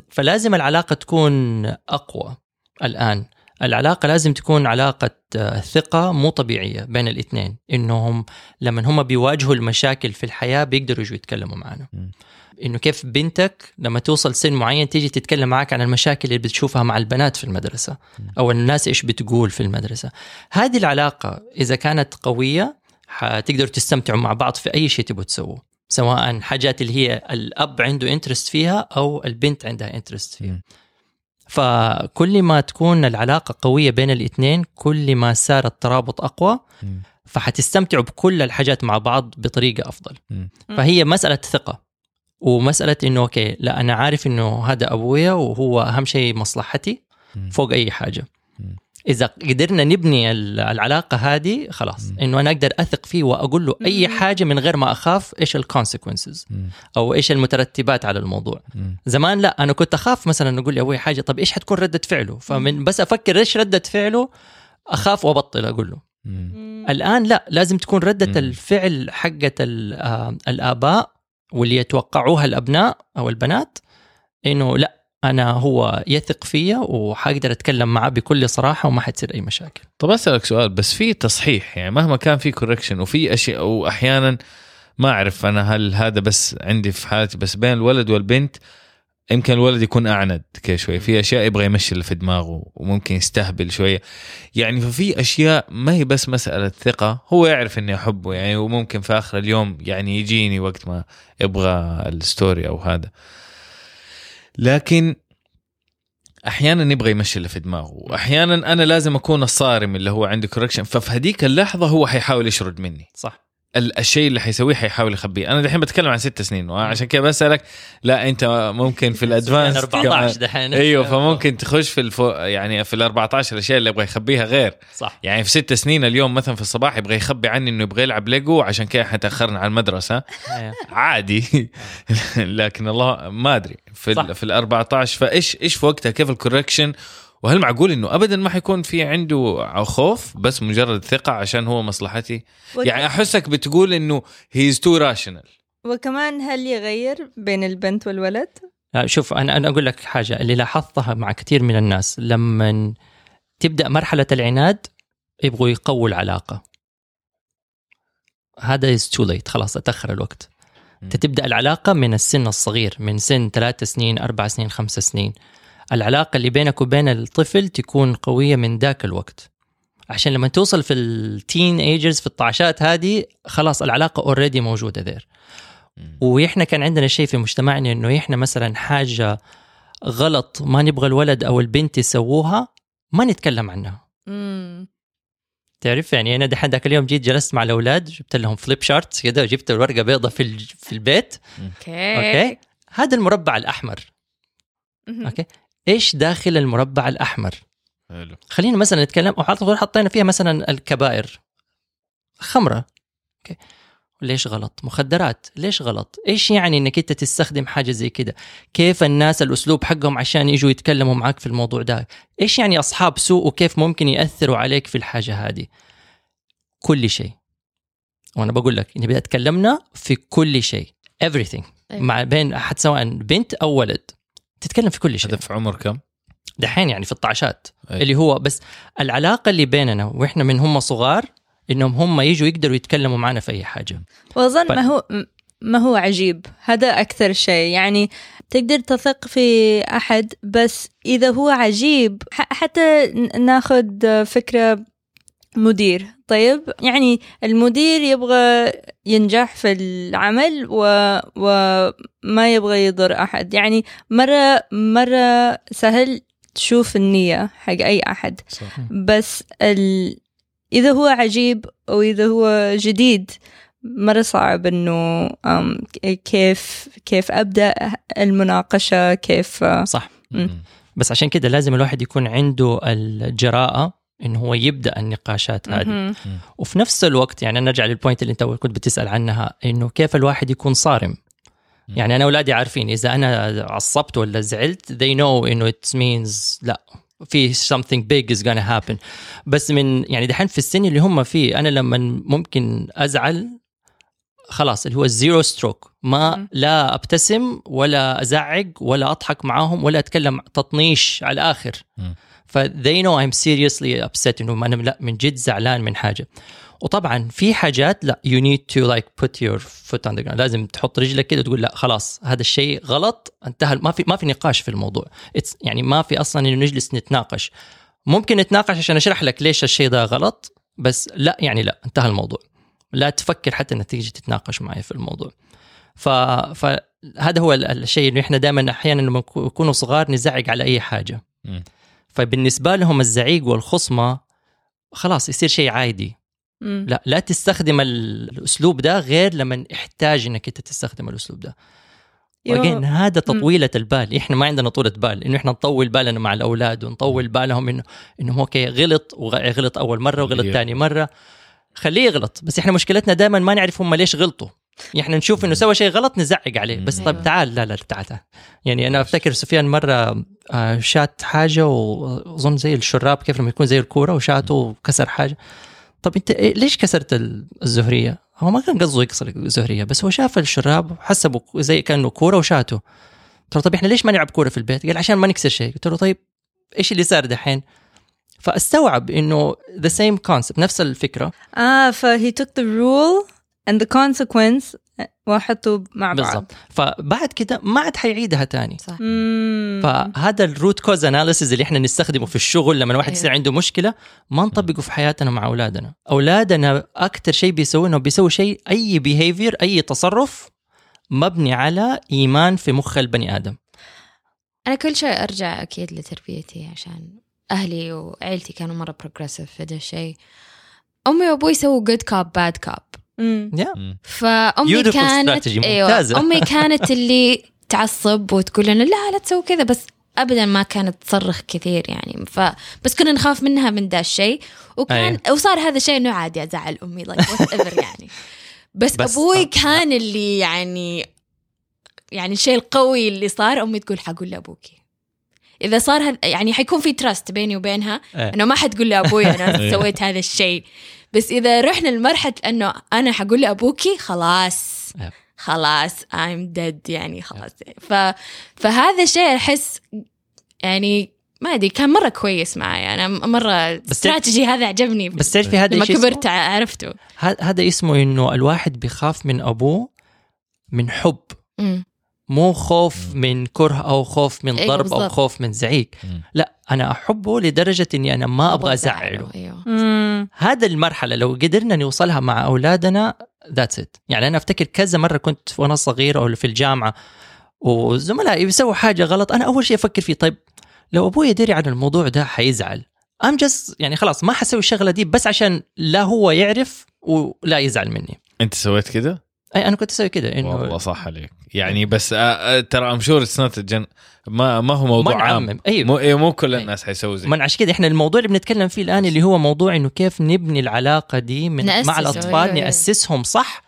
فلازم العلاقة تكون أقوى الآن. العلاقة لازم تكون علاقة آه، ثقة مو طبيعية بين الإثنين. إنهم لما هم بيواجهوا المشاكل في الحياة بيقدروا يجوا يتكلموا معنا. إنه كيف بنتك لما توصل سن معين تيجي تتكلم معك عن المشاكل اللي بتشوفها مع البنات في المدرسة أو الناس إيش بتقول في المدرسة هذه العلاقة إذا كانت قوية حتقدروا تستمتعوا مع بعض في أي شيء تبغوا تسووه سواء حاجات اللي هي الأب عنده interest فيها أو البنت عندها interest فيها. فكل ما تكون العلاقة قوية بين الاثنين كل ما صار الترابط أقوى م. فحتستمتعوا بكل الحاجات مع بعض بطريقة أفضل م. فهي مسألة ثقة ومسألة إنه okay لا أنا عارف إنه هذا أبويا وهو أهم شيء مصلحتي م. فوق أي حاجة مم. إذا قدرنا نبني ال- العلاقة هذه خلاص مم. إنه أنا أقدر أثق فيه وأقول له أي مم. حاجة من غير ما أخاف إيش ال consequences م. أو إيش المترتبات على الموضوع م. زمان لا أنا كنت أخاف مثلا أقول لأبوي حاجة طب إيش حتكون ردة فعله فمن بس أفكر إيش ردة فعله أخاف وأبطل أقول له م. الآن لا لازم تكون ردة. الفعل حقة ال- آه، الآباء واللي يتوقعوها الأبناء أو البنات إنه لا أنا هو يثق فيا وحقدر أتكلم معاه بكل صراحة وما حتصير أي مشاكل. طب أسألك سؤال بس في تصحيح يعني مهما كان في كوركشن وفي أشياء واحيانا ما أعرف أنا هل هذا بس عندي في حالتي بس بين الولد والبنت يمكن الولد يكون أعند كذا شوي في أشياء يبغى يمشي اللي في دماغه وممكن يستهبل شوية. يعني ففي أشياء ما هي بس مسألة ثقة هو يعرف إني أحبه يعني وممكن في آخر اليوم يعني يجيني وقت ما يبغى ال story أو هذا. لكن أحيانا يبغى يمشي اللي في دماغه وأحيانا أنا لازم أكون الصارم اللي هو عندي correction ففي هذيك اللحظة هو حيحاول يشرد مني. صح. الشيء اللي حيسويه حيحاول يخبيه. أنا دحين بتكلم عن ست سنين وعشان كذا بسألك لا أنت ممكن في ال advanced 14 دحين. أيوه فممكن تخش في الفو يعني في ال 14 الأشياء اللي يبغى يخبيها غير. صح. يعني في ست سنين اليوم مثلا في الصباح يبغى يخبي عني إنه يبغى يلعب ليجو عشان كذا حتأخرنا على المدرسة. عادي. لكن الله ما أدري. في صح. ال في ال 14 فايش إيش في وقتها؟ كيف ال correction وهل معقول إنه ابدا ما حيكون في عنده خوف بس مجرد ثقة عشان هو مصلحتي؟ وك- يعني أحسك بتقول إنه he is too rational وكمان هل يغير بين البنت والولد؟ لا، شوف أنا أنا أقول لك حاجة. اللي لاحظتها مع كثير من الناس لما تبدأ مرحلة العناد يبغوا يقووا العلاقة. هذا is too late خلاص أتأخر الوقت. انت تبدأ العلاقة من السن الصغير من سن ثلاث سنين أربع سنين خمس سنين. العلاقة اللي بينك وبين الطفل تكون قوية من ذاك الوقت. عشان لما توصل في ال teenagers في الطعشات هذه خلاص العلاقة already موجودة there وإحنا كان عندنا شيء في مجتمعنا إنه إحنا مثلا حاجة غلط ما نبغى الولد أو البنت يسووها ما نتكلم عنها. مم. تعرف يعني أنا دحين ذاك اليوم جيت جلست مع الأولاد جبت لهم flip charts كده جبت الورقة بيضة في ال- في البيت. okay. okay؟ هذا المربع الأحمر. okay؟ إيش داخل المربع الأحمر؟ حلو. خلينا مثلا نتكلم حطينا فيها مثلا الكبائر. خمرة. أوكي. ليش غلط؟ مخدرات. ليش غلط؟ إيش يعني إنك أنت تستخدم حاجة زي كده؟ كيف الناس الأسلوب حقهم عشان يجوا يتكلموا معك في الموضوع ده؟ إيش يعني أصحاب سوء وكيف ممكن يأثروا عليك في الحاجة هذه؟ كل شيء. وأنا بقول لك إني تكلمنا في كل شيء. Everything. أيوة. مع بين احد سواء بنت أو ولد. تتكلم في كل شيء هذا في عمر كم؟ دحين يعني في الطعشات أي. اللي هو بس العلاقة اللي بيننا وإحنا من هم صغار إنهم هم يجوا يقدروا يتكلموا معنا في أي حاجة واظن. ما هو ما هو عجيب هذا أكثر شيء يعني تقدر تثق في أحد بس إذا هو عجيب حتى ناخذ فكرة مدير. طيب يعني المدير يبغى ينجح في العمل و... وما يبغى يضر أحد. يعني مرة مرة سهل تشوف النية حق أي أحد. صح. بس ال... إذا هو عجيب أو إذا هو جديد مرة صعب إنه كيف كيف أبدأ المناقشة كيف صح. مم. بس عشان كده لازم الواحد يكون عنده الجراءة انه هو يبدأ النقاشات هذه. وفي نفس الوقت يعني نرجع لل point اللي أنت كنت بتسأل عنها إنه كيف الواحد يكون صارم؟ يعني أنا أولادي عارفين إذا أنا عصبت ولا زعلت they know إنه it means لا في something big is gonna happen. بس من يعني دحين في السن اللي هم فيه أنا لما ممكن أزعل خلاص اللي هو ال zero ستروك ما. لا أبتسم ولا ازعق ولا أضحك معاهم ولا أتكلم تطنيش على الآخر. ف they know I'm seriously upset إنه أنا لا من جد زعلان من حاجة. وطبعا في حاجات لا need to like put your foot on the ground. لازم تحط رجلك كده وتقول لا خلاص هذا الشيء غلط انتهى ما في ما في نقاش في الموضوع. It's يعني ما في أصلا إنه نجلس نتناقش. ممكن نتناقش عشان أشرح لك ليش الشيء ده غلط بس لا يعني لا انتهى الموضوع. لا تفكر حتى انك تيجي تتناقش معي في الموضوع. ف... فهذا هو ال- الشيء انه إحنا دائما أحيانا لما نكونوا صغار نزعق على أي حاجة. فبالنسبة لهم الزعيق والخصمة خلاص يصير شيء عادي. مم. لا لا تستخدم ال- الأسلوب ده غير لما يحتاج إنك أنت تستخدم الأسلوب ده. وأجين هذا تطويلة البال. إحنا ما عندنا طولة بال. إنه إحنا نطول بالنا مع الأولاد ونطول بالهم إنه انه أوكي غلط وغلط أول مرة وغلط ثاني مرة. خليه يغلط. بس إحنا مشكلتنا دائما ما نعرف هم ليش غلطوا. إحنا نشوف إنه سوى شيء غلط نزعق عليه بس أيوة. طيب تعال لا لا تعال تعال يعني أنا أفتكر سفيان مرة آه، شات حاجة وأظن زي الشراب كيف لما يكون زي الكورة وشاته وكسر حاجة طب أنت إيه- ليش كسرت ال- الزهرية؟ هو ما كان قصده يكسر الزهرية بس هو شاف الشراب وحسبه زي كأنه كورة وشاته قلت له طب إحنا ليش ما نلعب كورة في البيت؟ قال عشان ما نكسر شيء قلت له طيب إيش اللي صار دحين؟ فاستوعب إنه the same concept نفس الفكرة آه ف he took the rule and the consequence وحطوا مع بعض. بالضبط. فبعد كده ما عاد حيعيدها تاني. صح. مم. فهذا ال root cause analysis اللي إحنا نستخدمه في الشغل لما واحد أيوة. يصير عنده مشكلة ما نطبقه في حياتنا مع أولادنا. أولادنا أكثر شيء بيسووه إنه بيسوي شيء أي behavior أي تصرف مبني على إيمان في مخ البني آدم. أنا كل شيء أرجع أكيد لتربيتي عشان أهلي وعيلتي كانوا مرة progressive في ده الشيء. أمي وأبوي سووا good cop bad cop مم. يا مم. فأمي Beautiful كانت ممتازة. أمي كانت اللي تعصب وتقول لنا لا لا تسوي كذا بس ابدا ما كانت تصرخ كثير يعني. ف بس كنا نخاف منها من ذا الشيء. وكان وصار هذا الشيء إنه عادي أزعل أمي like whatever يعني. بس, بس- أبوي كان اللي يعني يعني الشيء القوي اللي صار أمي تقول حقول لأبوكي. إذا صار هذا يعني حيكون في trust بيني وبينها إيه. إنه ما حتقول لأبوي أنا سويت هذا الشيء. بس إذا رحنا لمرحلة إنه أنا حقول لأبوكي خلاص. خلاص I'm dead يعني خلاص. ف... فهذا الشيء أحس يعني ما أدري كان مرة كويس معي. أنا مرة استراتيجي هذا عجبني. بس تعرفي هذا لما؟ كبرت عرفته. هذا اسمه إنه الواحد بيخاف من أبوه من حب. مو خوف من كره أو خوف من أيوة ضرب أو بالضبط. خوف من زعيق. لا أنا أحبه لدرجة إني أنا ما أبغى أزعله أيوه مم. هذا المرحلة لو قدرنا نوصلها مع أولادنا that's it يعني أنا أفتكر كذا مرة كنت وأنا صغير أو في الجامعة وزملائي بيسووا حاجة غلط أنا أول شيء أفكر فيه طيب لو أبوي يدري عن الموضوع ده حيزعل I'm just يعني خلاص ما حسوي الشغلة دي بس عشان لا هو يعرف ولا يزعل مني أنت سويت كده؟ أي أنا كنت أسوي كده والله انه صح عليك. يعني بس آه، آه، ترى I'm sure it's not جن ما ما هو موضوع ما عام. أيوه. مو إيه، مو كل الناس حيسووا زي. من عشان كده إحنا الموضوع اللي بنتكلم فيه الآن اللي هو موضوع إنه كيف نبني العلاقة دي من مع الأطفال أيوة، أيوة. نأسسهم صح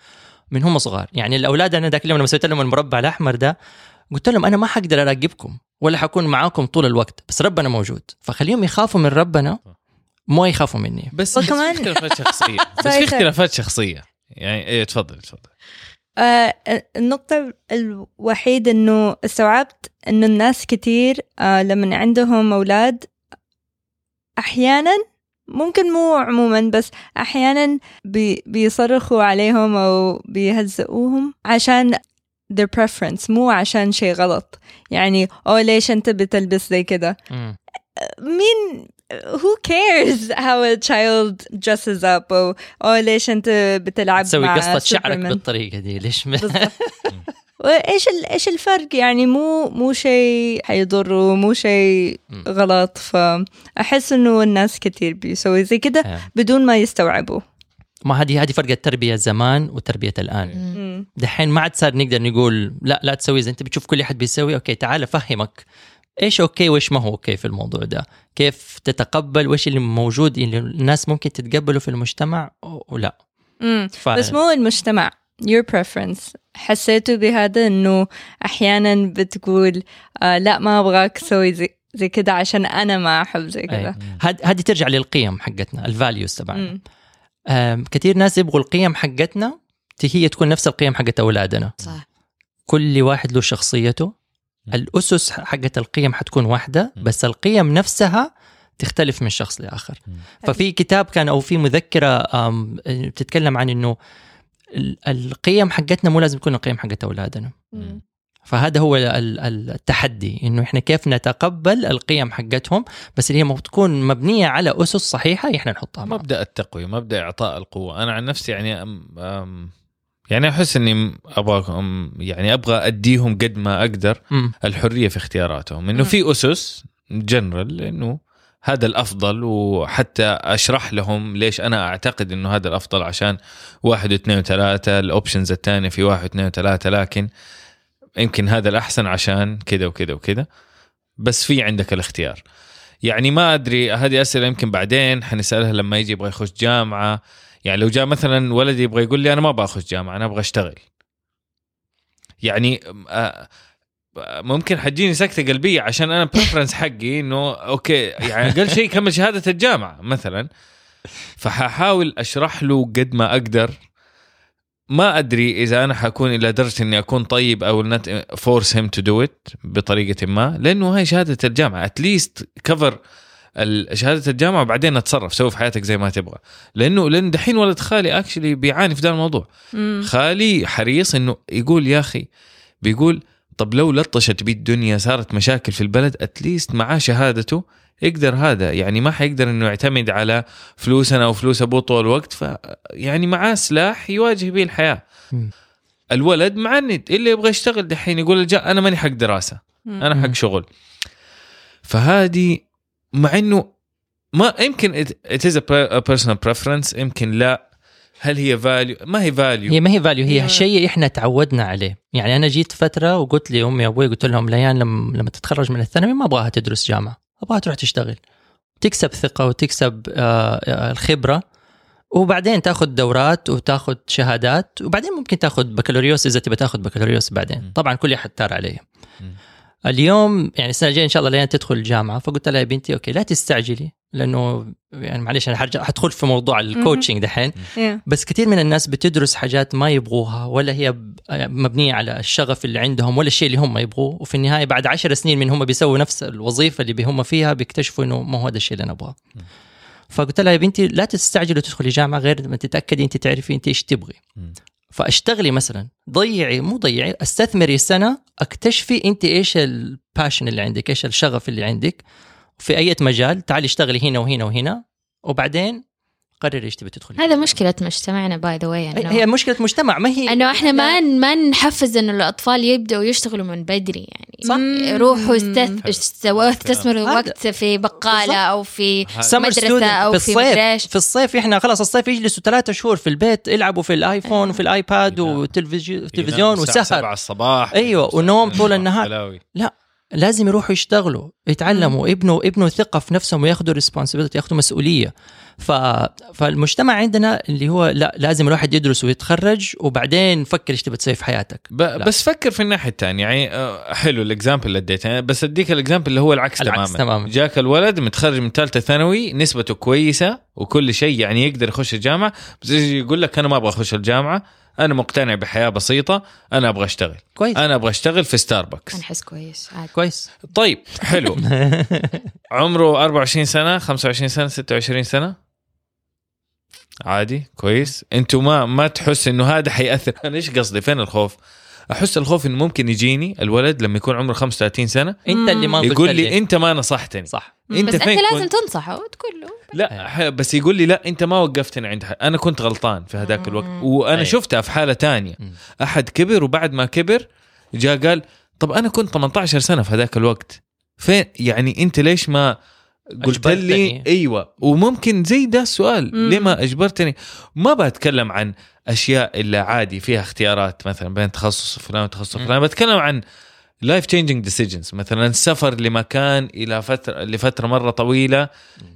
من هم صغار. يعني الأولاد أنا ذاك اليوم لما سويت لهم المربع الأحمر ده قلت لهم أنا ما حقدر أراقبكم ولا حكون معاكم طول الوقت بس ربنا موجود. فخليهم يخافوا من ربنا مو يخافوا مني. بس وكمان- بس في اختلافات شخصيه بس. في اختلافات شخصيه يعني إيه تفضل تفضل. آه النقطة الوحيدة إنه استوعبت إنه الناس كتير آه لما عندهم أولاد أحيانا ممكن مو عموما بس أحيانا بي بيصرخوا عليهم أو بيهزئوهم عشان their preference مو عشان شيء غلط. يعني أو ليش أنت بتلبس زي كده. مين who cares how a child dresses up أو, أو ليش أنت بتلعب تسوي قصة شعرك. بالطريقة دي ليش بالضبط. وإيش ال- إيش الفرق يعني مو مو شيء حيضره مو شيء. غلط فاحس إنه الناس كتير بيسوي زي كده آه. بدون ما يستوعبوا ما هذه هذه فرق التربية زمان وتربية الآن. دحين ما عاد صار نقدر نقول لا لا تسوي زي أنت بتشوف كل أحد بيسوي okay تعال أفهمك إيش okay؟ وإيش ما هو okay في الموضوع ده؟ كيف تتقبل؟ وإيش اللي موجود اللي الناس ممكن تتقبله في المجتمع ولا مم. ف... بس مو المجتمع your preference. حسيتوا بهذا إنه أحيانا بتقول آه لا ما أبغاك تسوي زي, زي كذا عشان أنا ما أحب زي كذا أي. هاد- هذه ترجع للقيم حقتنا الفاليوز تبعنا. آم، كثير ناس يبغوا القيم حقتنا هي تكون نفس القيم حقت أولادنا. صح. كل واحد له شخصيته الأسس حقت القيم حتكون واحدة بس القيم نفسها تختلف من شخص لآخر. ففي كتاب كان أو في مذكرة بتتكلم عن إنه ال- القيم حقتنا مو لازم تكون القيم حقت أولادنا. فهذا هو ال- ال- التحدي إنه إحنا كيف نتقبل القيم حقتهم بس اللي هي تكون مبنية على أسس صحيحة إحنا نحطها معهم. مبدأ التقوية مبدأ إعطاء القوة. أنا عن نفسي يعني أم أم يعني أحس إني أبغى أم- يعني أبغى أديهم قد ما أقدر مم. الحرية في اختياراتهم إنه. في أسس جنرال إنه هذا الأفضل وحتى أشرح لهم ليش أنا أعتقد إنه هذا الأفضل عشان واحد واثنين وثلاثة ال options الثانية في واحد واثنين وثلاثة لكن يمكن هذا الأحسن عشان كذا وكذا وكذا بس في عندك الاختيار يعني ما أدري هذه أسئلة يمكن بعدين حنسألها لما يجي يبغى يخش جامعة يعني لو جاء مثلا ولدي يبغى يقول لي أنا ما اخش جامعة أنا أبغى أشتغل. يعني ممكن حتجيني سكتة قلبية عشان أنا preference حقي إنه okay يعني أقل شيء كمل شهادة الجامعة مثلا. فحاحاول أشرح له قد ما أقدر. ما أدري إذا أنا حكون إلى درجة إني أكون طيب or not force him to do it بطريقة ما لأنه هاي شهادة الجامعة at least كفر شهادة الجامعة وبعدين أتصرف سوي في حياتك زي ما تبغى. لأنه لأن دحين ولد خالي actually بيعاني في ذا الموضوع. مم. خالي حريص إنه يقول يا أخي بيقول طب لو لطشت بيه الدنيا صارت مشاكل في البلد at least معاه شهادته يقدر هذا. يعني ما حيقدر إنه يعتمد على فلوسنا أو فلوس أبوه طول الوقت ف يعني معاه سلاح يواجه به الحياة. مم. الولد معند اللي يبغى يشتغل دحين يقول أنا ماني حق دراسة أنا حق شغل. فهذه مع إنه ما يمكن it is a per- a personal preference يمكن لا. هل هي value ما هي value هي ما هي value هي شيء إحنا تعودنا عليه. يعني أنا جيت فترة وقلت لي امي وابوي قلت لهم ليان لما, لما تتخرج من الثانوي ما أبغاها تدرس جامعة أبغاها تروح تشتغل. تكسب ثقة وتكسب آه، آه، الخبرة وبعدين تاخذ دورات وتاخذ شهادات وبعدين ممكن تاخذ بكالوريوس إذا تبي تاخذ بكالوريوس بعدين. طبعا كل أحد تار عليه. اليوم يعني السنة الجاية إن شاء الله لين تدخل الجامعة. فقلت لها يا بنتي okay لا تستعجلي لأنه يعني معلش أنا حدخل في موضوع ال coaching دحين. بس كثير من الناس بتدرس حاجات ما يبغوها ولا هي مبنية على الشغف اللي عندهم ولا الشيء اللي هم يبغوه. وفي النهاية بعد عشر سنين من هم بيسووا نفس الوظيفة اللي هم فيها بيكتشفوا إنه ما هو هذا الشيء اللي أنا أبغاه. فقلت لها يا بنتي لا تستعجلي تدخلي جامعة غير ما تتأكدي أنت تعرفي أنت إيش تبغي. فأشتغلي مثلا. ضيعي مو ضيعي أستثمري سنة أكتشفي أنت إيش ال passion اللي عندك إيش الشغف اللي عندك في أي مجال. تعالي اشتغلي هنا وهنا وهنا وبعدين قرري إيش تبي تدخلي هذا مشكلة مجتمعنا باي ذا واي هي هي مشكلة مجتمع ما هي إنه إحنا ما ما نحفز إنه الأطفال يبدأوا يشتغلوا من بدري يعني صح. روحوا استث... استث- استثمروا وقت في بقالة بالضبط. أو في مدرسة أو في في الصيف. في الصيف إحنا خلاص الصيف يجلسوا ثلاثة شهور في البيت يلعبوا في الآيفون وفي الآيباد ينام. والتلفزيون ينام الساعة وسهر 7 الصباح أيوة، ونوم طول النهار. بلاوي. لازم يروحوا يشتغلوا يتعلموا يبنوا يبنوا ثقة في نفسهم وياخذوا responsibility ياخذوا مسؤولية ف... فالمجتمع عندنا اللي هو لا لازم الواحد يدرس ويتخرج وبعدين فكر إيش تبي تسوي في حياتك. ب... بس فكر في الناحية الثانية يعني آه، حلو ال example اللي اديته. بس اديك ال example اللي هو العكس, العكس تماما. تماماً. جاك الولد متخرج من ثالثة ثانوي نسبته كويسة وكل شيء يعني يقدر يخش الجامعة. بس يجي يقول لك أنا ما أبغى أخش الجامعة. أنا مقتنع بحياة بسيطة. أنا أبغى أشتغل. كويس. أنا أبغى أشتغل في ستاربكس نحس كويس. عادي. كويس. طيب حلو. عمره 24 سنة 25 سنة 26 سنة؟ عادي كويس. أنتوا ما ما تحس انه هذا حيأثر. أنا إيش قصدي؟ فين الخوف؟ أحس الخوف إنه ممكن يجيني الولد لما يكون عمره 35 سنة أنت اللي ما قلت يقول لي. أنت ما نصحتني. صح. أنت بس أنت لازم؟ تنصحه وتقول له. لا بس يقول لي لا أنت ما وقفتني عند حد. أنا كنت غلطان في هذاك الوقت. وأنا أي. شفتها في حالة تانية. أحد كبر وبعد ما كبر جاء قال طب أنا كنت 18 سنة في هذاك الوقت. فين؟ يعني أنت ليش ما قلت لي. أيوه. وممكن زي ده السؤال. مم. ليه ما أجبرتني؟ ما بتكلم عن أشياء إلا عادي فيها اختيارات مثلا بين تخصص فلان وتخصص. فلان. بتكلم عن life changing decisions مثلا السفر لمكان إلى فترة لفترة مرة طويلة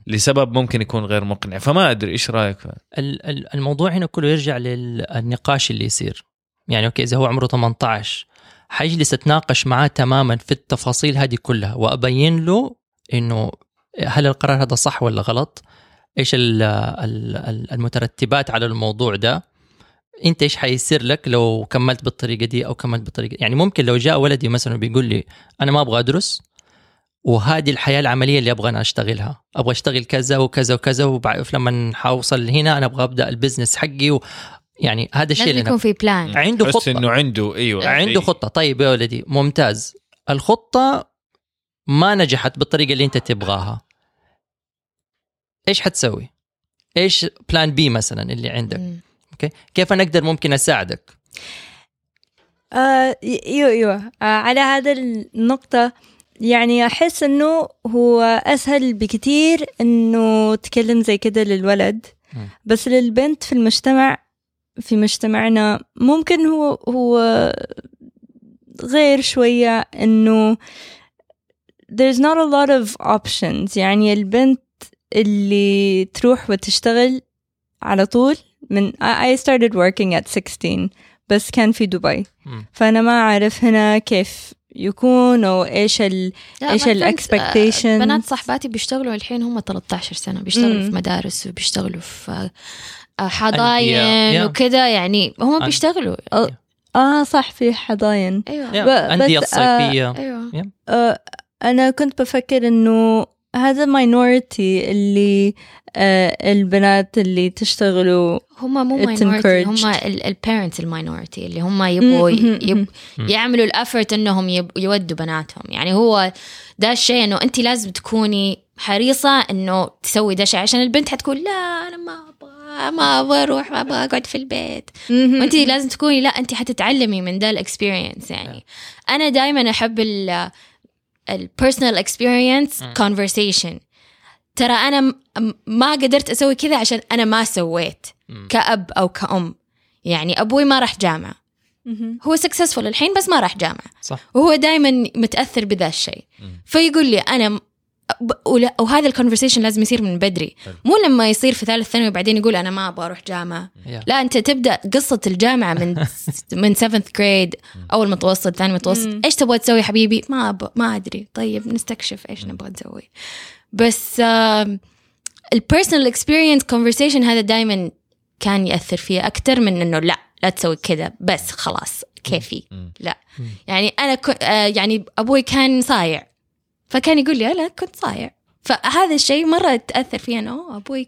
لسبب ممكن يكون غير مقنع. فما أدري إيش رأيك؟ في ال- ال- الموضوع هنا كله يرجع للنقاش اللي يصير. يعني okay إذا هو عمره 18 حجلس أتناقش معاه تماما في التفاصيل هذه كلها وأبين له إنه هل القرار هذا صح ولا غلط؟ إيش ال- ال- ال- المترتبات على الموضوع ده؟ أنت إيش حيصير لك لو كملت بالطريقة دي أو كملت بالطريقة يعني ممكن لو جاء ولدي مثلا بيقول لي أنا ما أبغى أدرس وهذه الحياة العملية اللي أبغى أنا أشتغلها. أبغى أشتغل كذا وكذا وكذا وبعد لما حوصل هنا أنا أبغى أبدأ ال business حقي و... يعني هذا الشيء لازم اللي يكون. في plan عنده خطة. إنه عنده أيوه عنده شيء. خطة. طيب يا ولدي ممتاز. الخطة ما نجحت بالطريقة اللي أنت تبغاها. إيش حتسوي؟ إيش plan B مثلا اللي عندك. okay؟ كيف أنا أقدر ممكن أساعدك؟ آه أيوه أيوه. آه على هذا النقطة يعني أحس إنه هو أسهل بكتير إنه تكلم زي كده للولد. بس للبنت في المجتمع في مجتمعنا ممكن هو هو غير شوية إنه there's not a lot of options. يعني البنت اللي تروح وتشتغل على طول من I started working at 16 بس كان في دبي. فأنا ما أعرف هنا كيف يكون أو إيش ال لا، إيش my ال friends، expectations؟ آه، بنات صحباتي بيشتغلوا الحين هم 13 سنة بيشتغلوا مم. في مدارس وبيشتغلوا في آه، أندية. حضاين Yeah. وكذا يعني هم بيشتغلوا آه صح في حضاين أيوه ب- أندية بس، آه، الصيفيه أيوه آه أنا كنت بفكر إنه هذا minority اللي آه البنات اللي تشتغلوا هم مو minority هم. ال parents ال minority اللي هم يبغوا. يب. يعملوا ال effort إنهم يب يودوا بناتهم يعني هو ده الشيء إنه انت لازم تكوني حريصة إنه تسوي ده الشيء عشان البنت حتقول لا أنا ما أبغى ما أبغى أروح ما أبغى أقعد في البيت وانت لازم تكوني لا انت حتتعلمي من ده ال experience يعني أنا دائما أحب ال ال personal experience. conversation ترى أنا ما قدرت أسوي كذا عشان أنا ما سويت. كأب أو كأم يعني أبوي ما راح جامعة. هو successful الحين بس ما راح جامعة صح وهو دائما متأثر بذا الشيء. فيقول لي أنا وهذا ال conversation لازم يصير من بدري. مو لما يصير في ثالث ثانوي وبعدين يقول أنا ما أبغى أروح جامعة. لا أنت تبدأ قصة الجامعة من من 7th grade أول متوسط ثاني متوسط. إيش تبغى تسوي حبيبي؟ ما أب... ما أدري. طيب نستكشف إيش نبغى نسوي. بس ال personal experience conversation هذا دائما كان يأثر فيه أكثر من إنه لا لا تسوي كذا بس خلاص كيفي. لا. يعني أنا ك... آه، يعني أبوي كان صايع. فكان يقول لي لا كنت صايع فهذا الشيء مرة تأثر فيه انه أوه، أبوي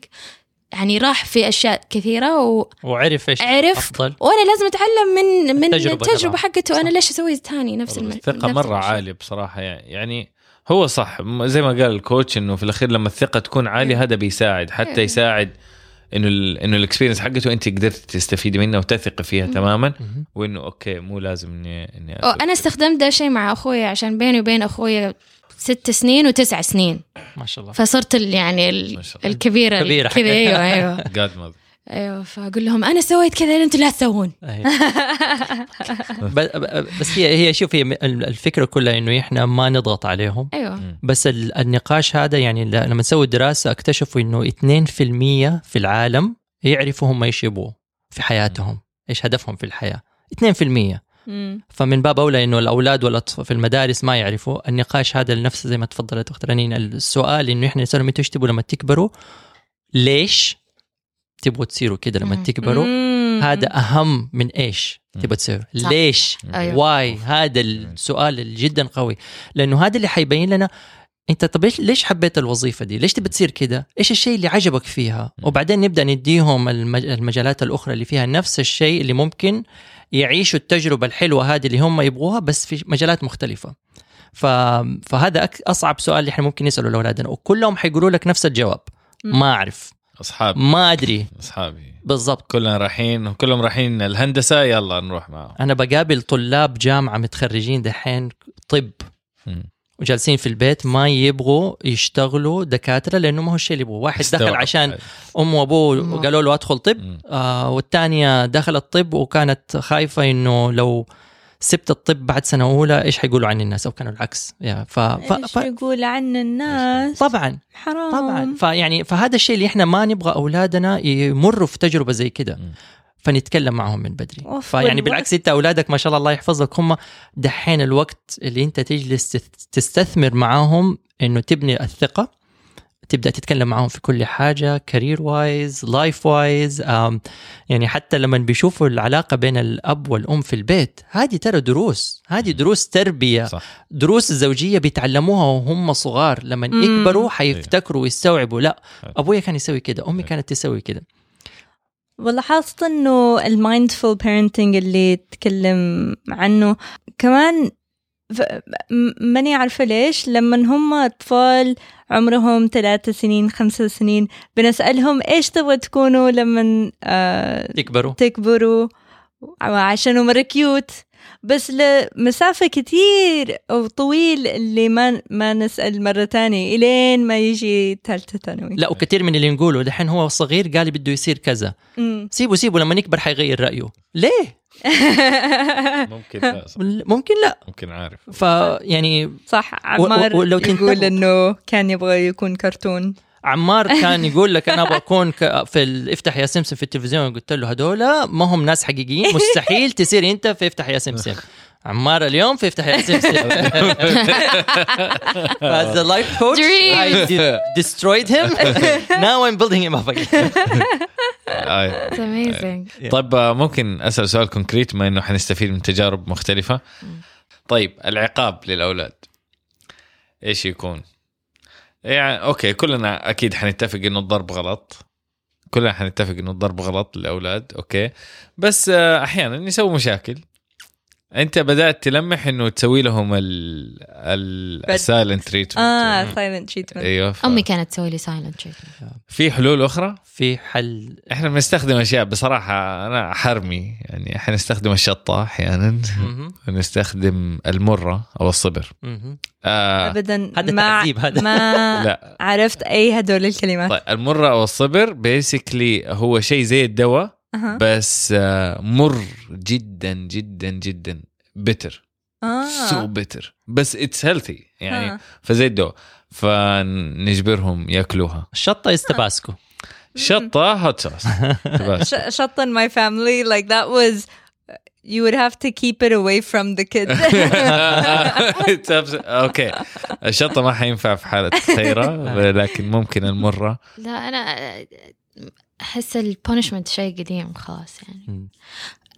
يعني راح في أشياء كثيرة و... وعرف إيش عرف. أفضل وأنا لازم أتعلم من من التجربة التجربة طبعاً. حقته أنا. ليش أسوي ثاني نفس الم... الثقة نفس مرة الشيء. عالية بصراحة يعني يعني هو صح زي ما قال ال coach إنه في الأخير لما الثقة تكون عالية هذا بيساعد حتى إيه. يساعد إنه ال إنه ال experience حقته أنت قدرت تستفيدي منها وتثقي فيها تماما. وإنه okay مو لازم اني إني. أنا استخدمت ده الشيء مع أخوي عشان بيني وبين أخوي ست سنين وتسع سنين ما شاء الله فصرت ال- يعني ال-. الكبيرة كبيرة كذا. أيوه أيوه. أيوه فأقول لهم أنا سويت كذا أنتم لا تسوون أي. ب- ب- بس هي هي شوف هي الفكرة كلها إنه إحنا ما نضغط عليهم أيوه. بس ال- النقاش هذا يعني لما نسوي دراسة اكتشفوا إنه 2% في العالم يعرفوا هم إيش يبغوا في حياتهم إيش هدفهم في الحياة 2% مم. فمن باب أولى إنه الأولاد والاطفال في المدارس ما يعرفوا النقاش هذا لنفس زي ما تفضلت أخت رنين السؤال إنه إحنا نسالهم أنتوا إيش تبغوا لما تكبروا ليش تبغوا تصيروا كده لما مم. تكبروا مم. هذا أهم من إيش. تبغى تسوي صح. ليش أيوة. واي هذا السؤال الجدا قوي لأنه هذا اللي حيبين لنا أنت طب ليش حبيت الوظيفة دي ليش تبي تصير كده إيش الشيء اللي عجبك فيها. وبعدين نبدأ نديهم المج- المجالات الأخرى اللي فيها نفس الشيء اللي ممكن يعيشوا التجربة الحلوة هذه اللي هم يبغوها بس في مجالات مختلفة. ف... فهذا أك... أصعب سؤال اللي إحنا ممكن نسأله لأولادنا. وكلهم حيقولوا لك نفس الجواب. ما أعرف. أصحاب. ما أدري. أصحابي. بالضبط. كلنا رايحين كلهم رايحين الهندسة يلا نروح معهم أنا بقابل طلاب جامعة متخرجين دحين طب. وجالسين في البيت ما يبغوا يشتغلوا دكاترة لأنه ما هو الشيء اللي يبغوه. واحد دخل. عشان أمه وأبوه. قالوا له أدخل طب. آه والثانيه دخلت طب وكانت خايفة إنه لو سبت الطب بعد سنة أولى إيش حيقولوا عن الناس؟ أو كانوا العكس. يا ف... ف... إيش ف... يقول عن الناس؟ طبعا. حرام. طبعا. فيعني فهذا الشيء اللي إحنا ما نبغى أولادنا يمروا في تجربة زي كده. فنتكلم معهم من بدري فيعني. بالعكس انت أولادك ما شاء الله الله يحفظك هم دحين الوقت اللي انت تجلس تست- تستثمر معاهم إنه تبني الثقة تبدأ تتكلم معاهم في كل حاجة career wise life wise يعني حتى لما بيشوفوا العلاقة بين الأب والأم في البيت هذه ترى دروس هذه دروس تربية صح دروس زوجية بيتعلموها وهم صغار لما. يكبروا حيفتكروا ويستوعبوا لا أيوة. أبويا كان يسوي كده أمي أيوة. كانت تسوي كده ولاحظت إنه ال mindful parenting اللي تكلم عنه كمان ماني عارفة ليش لما هم أطفال عمرهم ثلاثة سنين خمسة سنين بنسألهم إيش تبغى تكونوا لما آه تكبروا تكبروا عشان مرة كيوت بس لمسافة كتير أو طويل اللي ما ما نسأل مرة تانية إلين ما يجي ثالثة ثانوي لا وكثير من اللي نقوله دحين هو صغير قال بده يصير كذا مم. سيبه سيبه لما يكبر حيغير رأيه ليه ممكن لا صح. ممكن لا ممكن عارف فيعني صح عمار و- ولو يقول. إنه كان يبغى يكون كرتون عمار كان يقول لك أنا أبغى أكون ك- في ال- افتح يا سمسم في التلفزيون قلت له هذول ما هم ناس حقيقيين مستحيل تصير أنت في افتح يا سمسم. عمار اليوم في افتح يا سمسم. As a life coach I de- destroyed him. Now I'm building him up again. آه. It's amazing. طيب آه، ممكن أسأل سؤال كونكريت بما إنه حنستفيد من تجارب مختلفة. طيب العقاب للأولاد إيش يكون؟ يعني okay كلنا أكيد حنتفق إنه الضرب غلط. كلنا حنتفق إنه الضرب غلط للأولاد okay. بس آه، أحيانا يسوي مشاكل. أنت بدأت تلمح إنه تسوي لهم ال ال silent treatment آه silent treatment أيوه ف- أمي كانت تسوي لي silent في حلول أخرى؟ في حل. إحنا بنستخدم أشياء بصراحة أنا حرمي. يعني إحنا نستخدم الشطة أحيانا. مهم. ونستخدم المرة أو الصبر. آه ابدا هذا ما هذا. ما لا. عرفت أي هدول الكلمات. طيب المرة أو الصبر basically هو شيء زي الدواء. بس آه مر جدا جدا جدا. bitter so آه bitter بس it's healthy يعني آه. فزي الدواء فنجبرهم ياكلوها. الشطه as Tabasco شطة hot sauce بس ش- shut on my family. Like that was you would have to keep it away from the kids okay الشطة ما حينفع في حالة خيره لكن ممكن المرة. لا أنا أحس ال punishment شيء قديم خلاص يعني.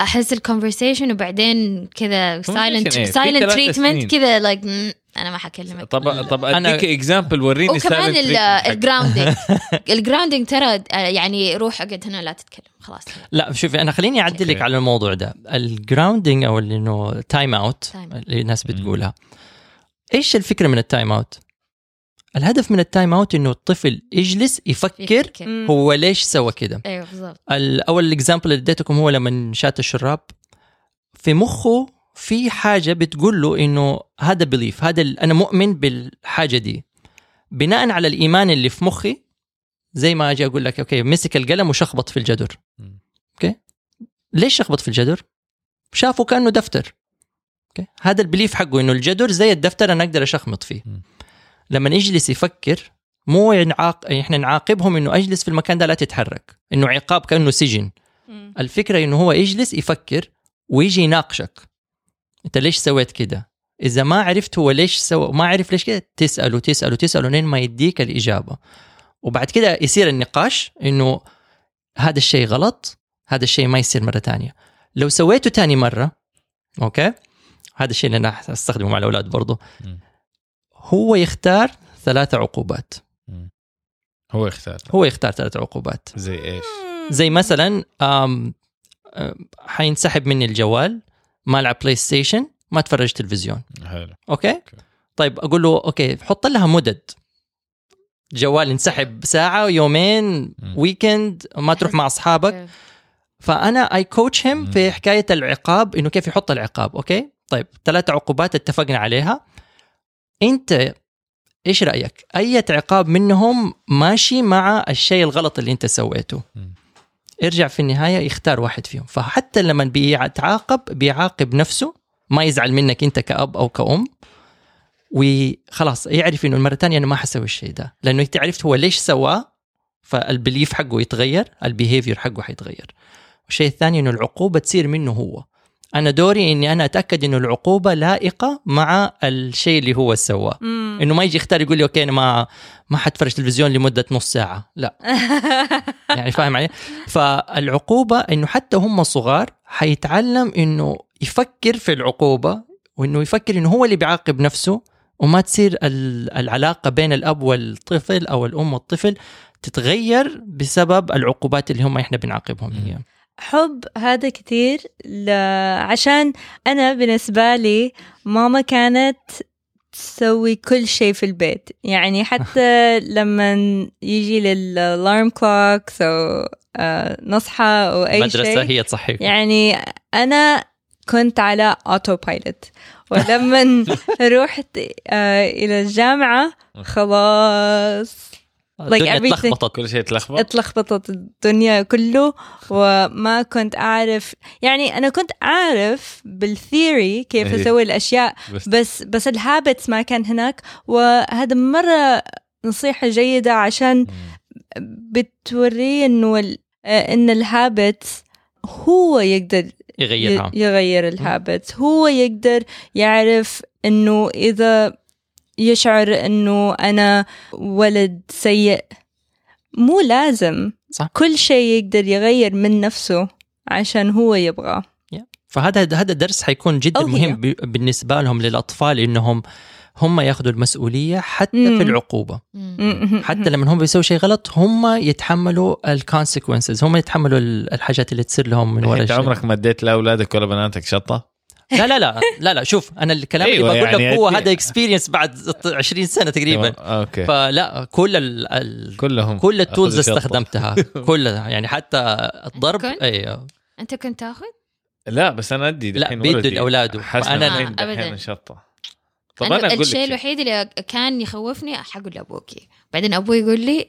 أحس ال conversation وبعدين كذا silent silent. treatment كذا like أنا ما حكلمك. طب طب أديك example وريني وكمان الجراوندنج الجراوندنج ترى آه، يعني روح أقعد هنا لا تتكلم خلاص. لا شوفي أنا خليني اعدل لك okay. على الموضوع ده. ال grounding أو اللي إنه time out. اللي الناس بتقولها إيش الفكرة من ال time out الهدف من ال time out انه الطفل يجلس يفكر مم. هو ليش سوى كده. أيوه بالضبط. الأول ال example اللي اديتكم هو لما شات الشراب في مخه في حاجة بتقول له إنه هذا belief هذا أنا مؤمن بالحاجة دي. بناء على الإيمان اللي في مخي زي ما أجي أقول لك okay مسك القلم وشخبط في الجدر. okay? ليش شخبط في الجدر؟ شافه كأنه دفتر. okay? هذا ال belief حقه إنه الجدر زي الدفتر أنا أقدر اشخبط فيه. مم. لما يجلس يفكر مو ينعاق... إحنا نعاقبهم إنه أجلس في المكان ده لا تتحرك إنه عقاب كأنه سجن. مم. الفكرة إنه هو يجلس يفكر ويجي يناقشك. أنت ليش سويت كده؟ إذا ما عرفت هو ليش سوى ما عرف ليش كده تسأله تسأله تسأله لين ما يديك الإجابة. وبعد كده يصير النقاش إنه هذا الشيء غلط هذا الشيء ما يصير مرة تانية. لو سويته تاني مرة أوكي؟ هذا الشيء اللي أنا أستخدمه مع الأولاد برضه. هو يختار ثلاثة عقوبات. هو يختار. هو يختار ثلاثة عقوبات. زي إيش؟ زي مثلا آم، آم، حينسحب مني الجوال ما ألعب PlayStation ما أتفرج تلفزيون. حلو. okay? طيب أقول له okay حط لها مدد. جوال ينسحب ساعة يومين. weekend ما تروح مع أصحابك. فأنا I coach him في حكاية العقاب إنه كيف يحط العقاب okay? طيب ثلاثة عقوبات اتفقنا عليها. أنت إيش رأيك؟ أي عقاب منهم ماشي مع الشيء الغلط اللي أنت سويته. ارجع في النهاية يختار واحد فيهم. فحتى لما بيتعاقب بيعاقب نفسه ما يزعل منك أنت كأب أو كأم وخلاص يعرف إنه المرة الثانية أنا ما حسوي الشيء ده. لأنه انت عرفت هو ليش سواه فال belief حقه يتغير ال behavior حقه حيتغير. والشيء الثاني إنه العقوبة تصير منه هو. أنا دوري إني أنا أتأكد إنه العقوبة لائقة مع الشيء اللي هو سواه. إنه ما يجي يختار يقول لي okay أنا ما ما حتفرج تلفزيون لمدة نص ساعة. لا. يعني فاهم علي؟ فالعقوبة إنه حتى هم صغار حيتعلم إنه يفكر في العقوبة وإنه يفكر إنه هو اللي بيعاقب نفسه وما تصير ال- العلاقة بين الأب والطفل أو الأم والطفل تتغير بسبب العقوبات اللي هم إحنا بنعاقبهم مم. حب هذا كتير ل... عشان أنا بالنسبة لي ماما كانت تسوي كل شيء في البيت. يعني حتى لما يجي لل alarm clocks أو آه، نصحى أو أي المدرسة شيء هي تصحيك يعني أنا كنت على autopilot ولما رحت آه، إلى الجامعة خلاص. الدنيا everything- اتلخبطت كل شيء تلخبط. اتلخبطت الدنيا كله وما كنت أعرف. يعني أنا كنت أعرف بال theory كيف إيه. أسوي الأشياء بس بس بس ال habits ما كان هناك. وهذا مرة نصيحة جيدة عشان بتوريه آه، إن ال habits هو يقدر يغيرها. يغير ال habits هو يقدر يعرف إنه إذا يشعر إنه أنا ولد سيء مو لازم صح. كل شيء يقدر يغير من نفسه عشان هو يبغى فهذا هذا درس حيكون جدا. مهم بالنسبة لهم للأطفال إنهم هم ياخذوا المسؤولية حتى مم. في العقوبة مم. حتى لما هم بيسووا شيء غلط هم يتحملوا ال consequences هم يتحملوا ال- الحاجات اللي تصير لهم من وراء انت عمرك ما اديت لاولادك ولا بناتك شطة؟ لا لا لا لا لا شوف أنا الكلام أيوة اللي بقول يعني لك هو هذا experience بعد 20 سنة تقريبا. okay. فلا كل ال ال كلهم كل ال tools. استخدمتها كلها يعني حتى الضرب؟ أيوه أنت كنت تاخذ؟ لا بس أنا أدي لا، بيدوا إنه آه، الحين شطة. طب أنا أنا أقول الشيء. الوحيد اللي كان يخوفني حقول لأبوكي. بعدين أبوي يقول لي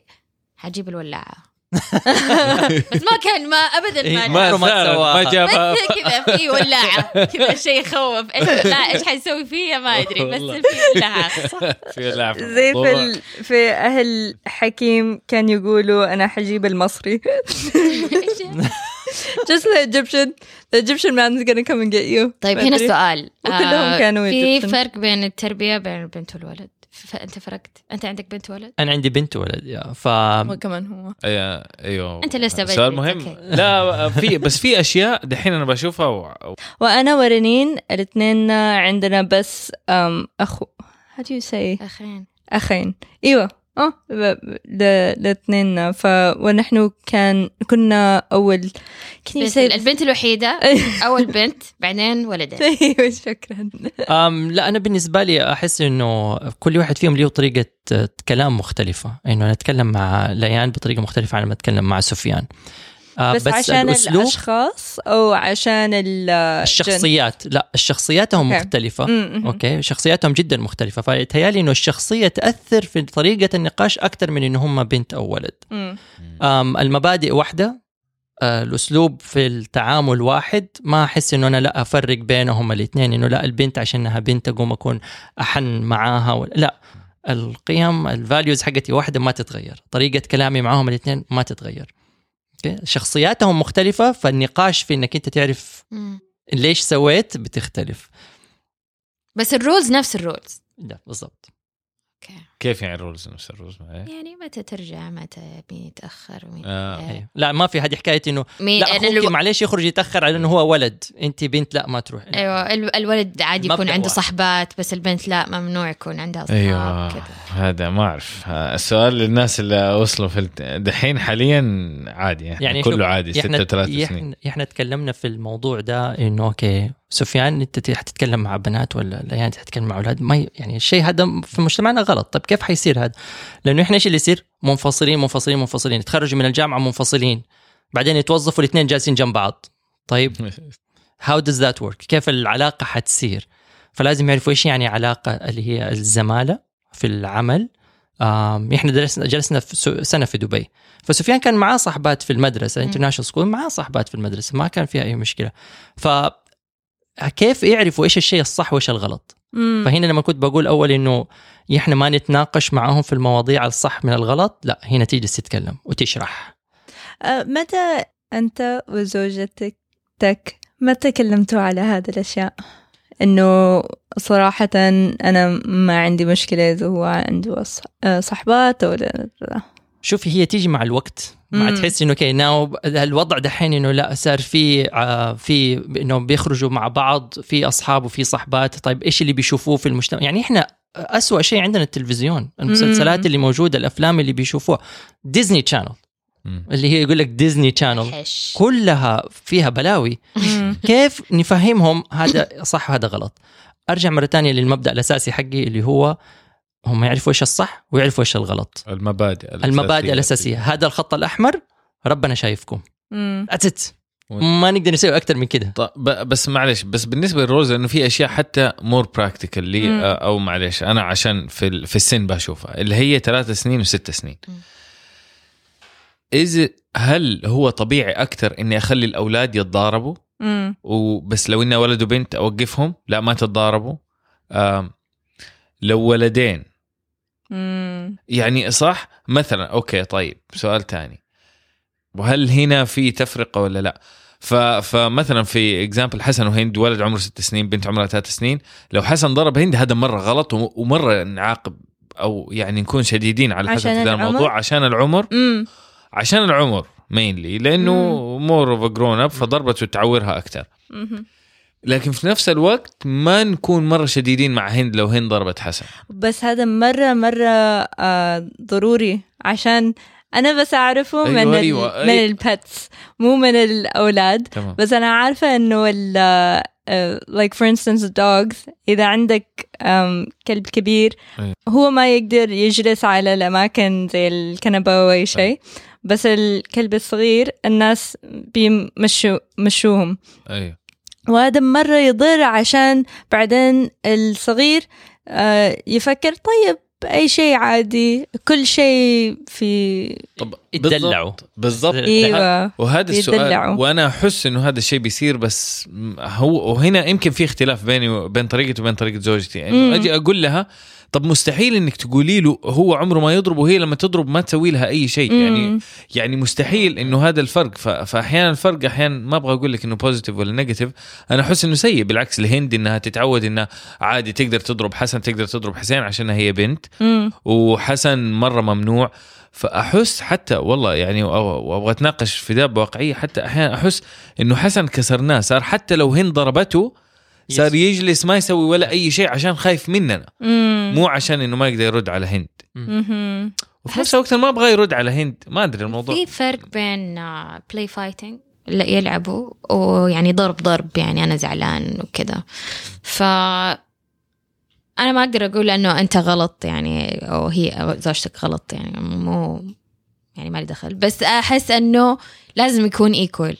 حجيب الولاعة. بس ما كان ما ابدا إيه، ما ما ما جابها كذا في ولاعة كذا شيء يخوف. إيش- لا إيش حيسوي فيها؟ ما أدري بس. في ولاعة. في زي في ال... في أهل حكيم كان يقولوا أنا حجيب المصري. just the Egyptian the Egyptian man is gonna come and get you. طيب هنا. السؤال وكلهم كانوا في. فرق بين التربية بين البنت والولد؟ فأنت فرقت. أنت عندك بنت ولد؟ أنا عندي بنت ولد يا. ف هو كمان هو. أي- أيوه. أنت لسه سؤال بدري، مهم. أوكي. لا في بس في أشياء دحين أنا بشوفها و... وأنا ورنين الاثنين عندنا بس أم أخو. How do you say أخين. أخين. إيوه. آه الاثنين ف ونحن كان كنا اول say البنت الوحيدة أول بنت بعدين ولدين أيوه شكرا. أم لا أنا بالنسبة لي أحس إنه كل واحد فيهم له طريقة كلام مختلفة. إنه أنا أتكلم مع ليان بطريقة مختلفة عن ما أتكلم مع سفيان. آه، بس, عشان الأسلوب؟ الأشخاص أو عشان ال- الشخصيات. لا الشخصياتهم okay. مختلفة. okay? شخصياتهم جدا مختلفة. فيتهيألي إنه الشخصية تأثر في طريقة النقاش أكثر من إنه هم بنت أو ولد. المبادئ واحدة. آه، الأسلوب في التعامل واحد. ما أحس إنه أنا لا أفرق بينهم الاثنين إنه لا البنت عشانها بنت أقوم أكون أحن معاها ولا لا. القيم ال values حقتي واحدة ما تتغير. طريقة كلامي معاهم الاثنين ما تتغير؟ شخصياتهم مختلفة فالنقاش في إنك أنت تعرف. ليش سويت بتختلف. بس الرولز نفس الرولز. لا بالضبط. أوكي. كيف يعني ال rules نفس ال rules? يعني متى ترجع متى مين يتأخر ومين آه. أيوه. لا ما في هذه حكاية إنه مين؟ لا أخوك allow... معلش يخرج يتأخر على إنه هو ولد. أنت بنت لا ما تروح. أيوه ال- الولد عادي يكون عنده واحد. صحبات بس البنت لا ممنوع يكون عندها اصحاب أيوه كذا هذا ما أعرف. السؤال للناس اللي وصلوا في دحين حاليا عادي يعني, يعني كله عادي إحنا 36 سنين إحنا, إحنا تكلمنا في الموضوع ده إنه okay سفيان أنت حتتكلم مع بنات ولا ليان انت حتتكلم مع أولاد؟ ما يعني الشيء هذا في مجتمعنا غلط. طيب كيف حيصير هذا؟ لأنه إحنا إيش اللي يصير؟ منفصلين منفصلين منفصلين. يتخرجوا من الجامعة منفصلين. بعدين يتوظفوا الاثنين جالسين جنب بعض. طيب؟ how does that work كيف العلاقة حتصير؟ فلازم يعرفوا إيش يعني علاقة اللي هي الزمالة في العمل. إحنا درسنا جلسنا في سنة في دبي. فسفيان كان معاه صحبات في المدرسة international school معاه صحبات في المدرسة ما كان فيها أي مشكلة. ف كيف يعرفوا إيش الشيء الصح وإيش الغلط؟ فهنا لما كنت بقول أول إنه إحنا ما نتناقش معاهم في المواضيع الصح من الغلط لا هنا تجلس تتكلم وتشرح. آه، متى أنت وزوجتك ما تكلمتوا على هذه الأشياء؟ إنه صراحة أنا ما عندي مشكلة إذا هو عنده آه، صحبات ولا لا. شوفي هي تيجي مع الوقت. مع. تحس إنه okay now الوضع دحين إنه لا صار في آه، في إنه بيخرجوا مع بعض في أصحاب وفي صحبات. طيب إيش اللي بيشوفوه في المجتمع؟ يعني إحنا أسوأ شيء عندنا التلفزيون المسلسلات مم. اللي موجودة الأفلام اللي بيشوفوها. ديزني تشانل مم. اللي هي يقول لك ديزني تشانل حش. كلها فيها بلاوي. كيف نفهمهم؟ هذا صح وهذا غلط. أرجع مرة ثانية للمبدأ الأساسي حقي اللي هو هم يعرفوا إيش الصح ويعرفوا إيش الغلط المبادئ الأساسية. المبادئ الأساسية هذا الخط الأحمر ربنا شايفكم it. ما نقدر نسوي أكثر من كده طيب ب- بس معلش بس بالنسبة لل rules انه في أشياء حتى more practical لي مم. أو معلش أنا عشان في في السن بشوفها اللي هي ثلاث سنين وست سنين. إذا هل هو طبيعي أكثر إني أخلي الأولاد يتضاربوا. وبس لو انه ولد وبنت أوقفهم لا ما تتضاربوا لو ولدين مم. يعني صح مثلا okay طيب سؤال تاني وهل هنا في تفرقة ولا لا ف... فمثلا في example حسن وهند ولد عمره ست سنين بنت عمرها ثلاث سنين لو حسن ضرب هند هذا مرة غلط وم- ومرة نعاقب أو يعني نكون شديدين على عشان هذا العمر؟ الموضوع عشان العمر مم. عشان العمر mainly لأنه more of grown up فضربته تعورها أكثر. لكن في نفس الوقت ما نكون مرة شديدين مع هند لو هند ضربت حسن. بس هذا مرة مرة آه ضروري عشان أنا بس أعرفه أيوة، من أيوة، ال من أي- ال pets مو من الأولاد. تمام. بس أنا عارفة إنه ال آه، like for instance dogs إذا عندك um, كلب كبير أيوة. هو ما يقدر يجلس على الأماكن زي الكنبة أو أي شيء. بس الكلب الصغير الناس بيمشوا مشوهم. أيوه. وهذا مرة يضر عشان بعدين الصغير آه، يفكر طيب أي شيء عادي كل شيء في طب يتدلعوا. بالضبط- إيوه وهذا السؤال. وأنا أحس إنه هذا الشيء بيصير بس هو وهنا يمكن في اختلاف بيني وبين طريقتي وبين طريقة زوجتي انه مم. أجي أقول لها طب مستحيل إنك تقولي له هو عمره ما يضرب وهي لما تضرب ما تسوي لها أي شيء. يعني. يعني مستحيل إنه هذا الفرق. فأحيانا الفرق أحيانا ما أبغى أقول لك إنه positive ولا negative أنا أحس إنه سيء. بالعكس الهند إنها تتعود إنها عادي تقدر تضرب حسن تقدر تضرب حسين عشانها هي بنت. مم. وحسن مرة ممنوع. فأحس حتى والله يعني وابغى أتناقش في ذا بواقعية. حتى أحيانا أحس إنه حسن كسرناه. صار حتى لو هند ضربته صار يجلس ما يسوي ولا أي شيء عشان خايف مننا. مو عشان إنه ما يقدر يرد على هند. وفي نفس الوقت ما أبغى يرد على هند. ما أدري الموضوع. في فرق بين play fighting لا يلعبوا ويعني ضرب ضرب يعني أنا زعلان وكذا. ف أنا ما أقدر أقول إنه أنت غلط يعني أو هي زوجتك غلط يعني مو يعني ما لي دخل. بس أحس إنه لازم يكون equal.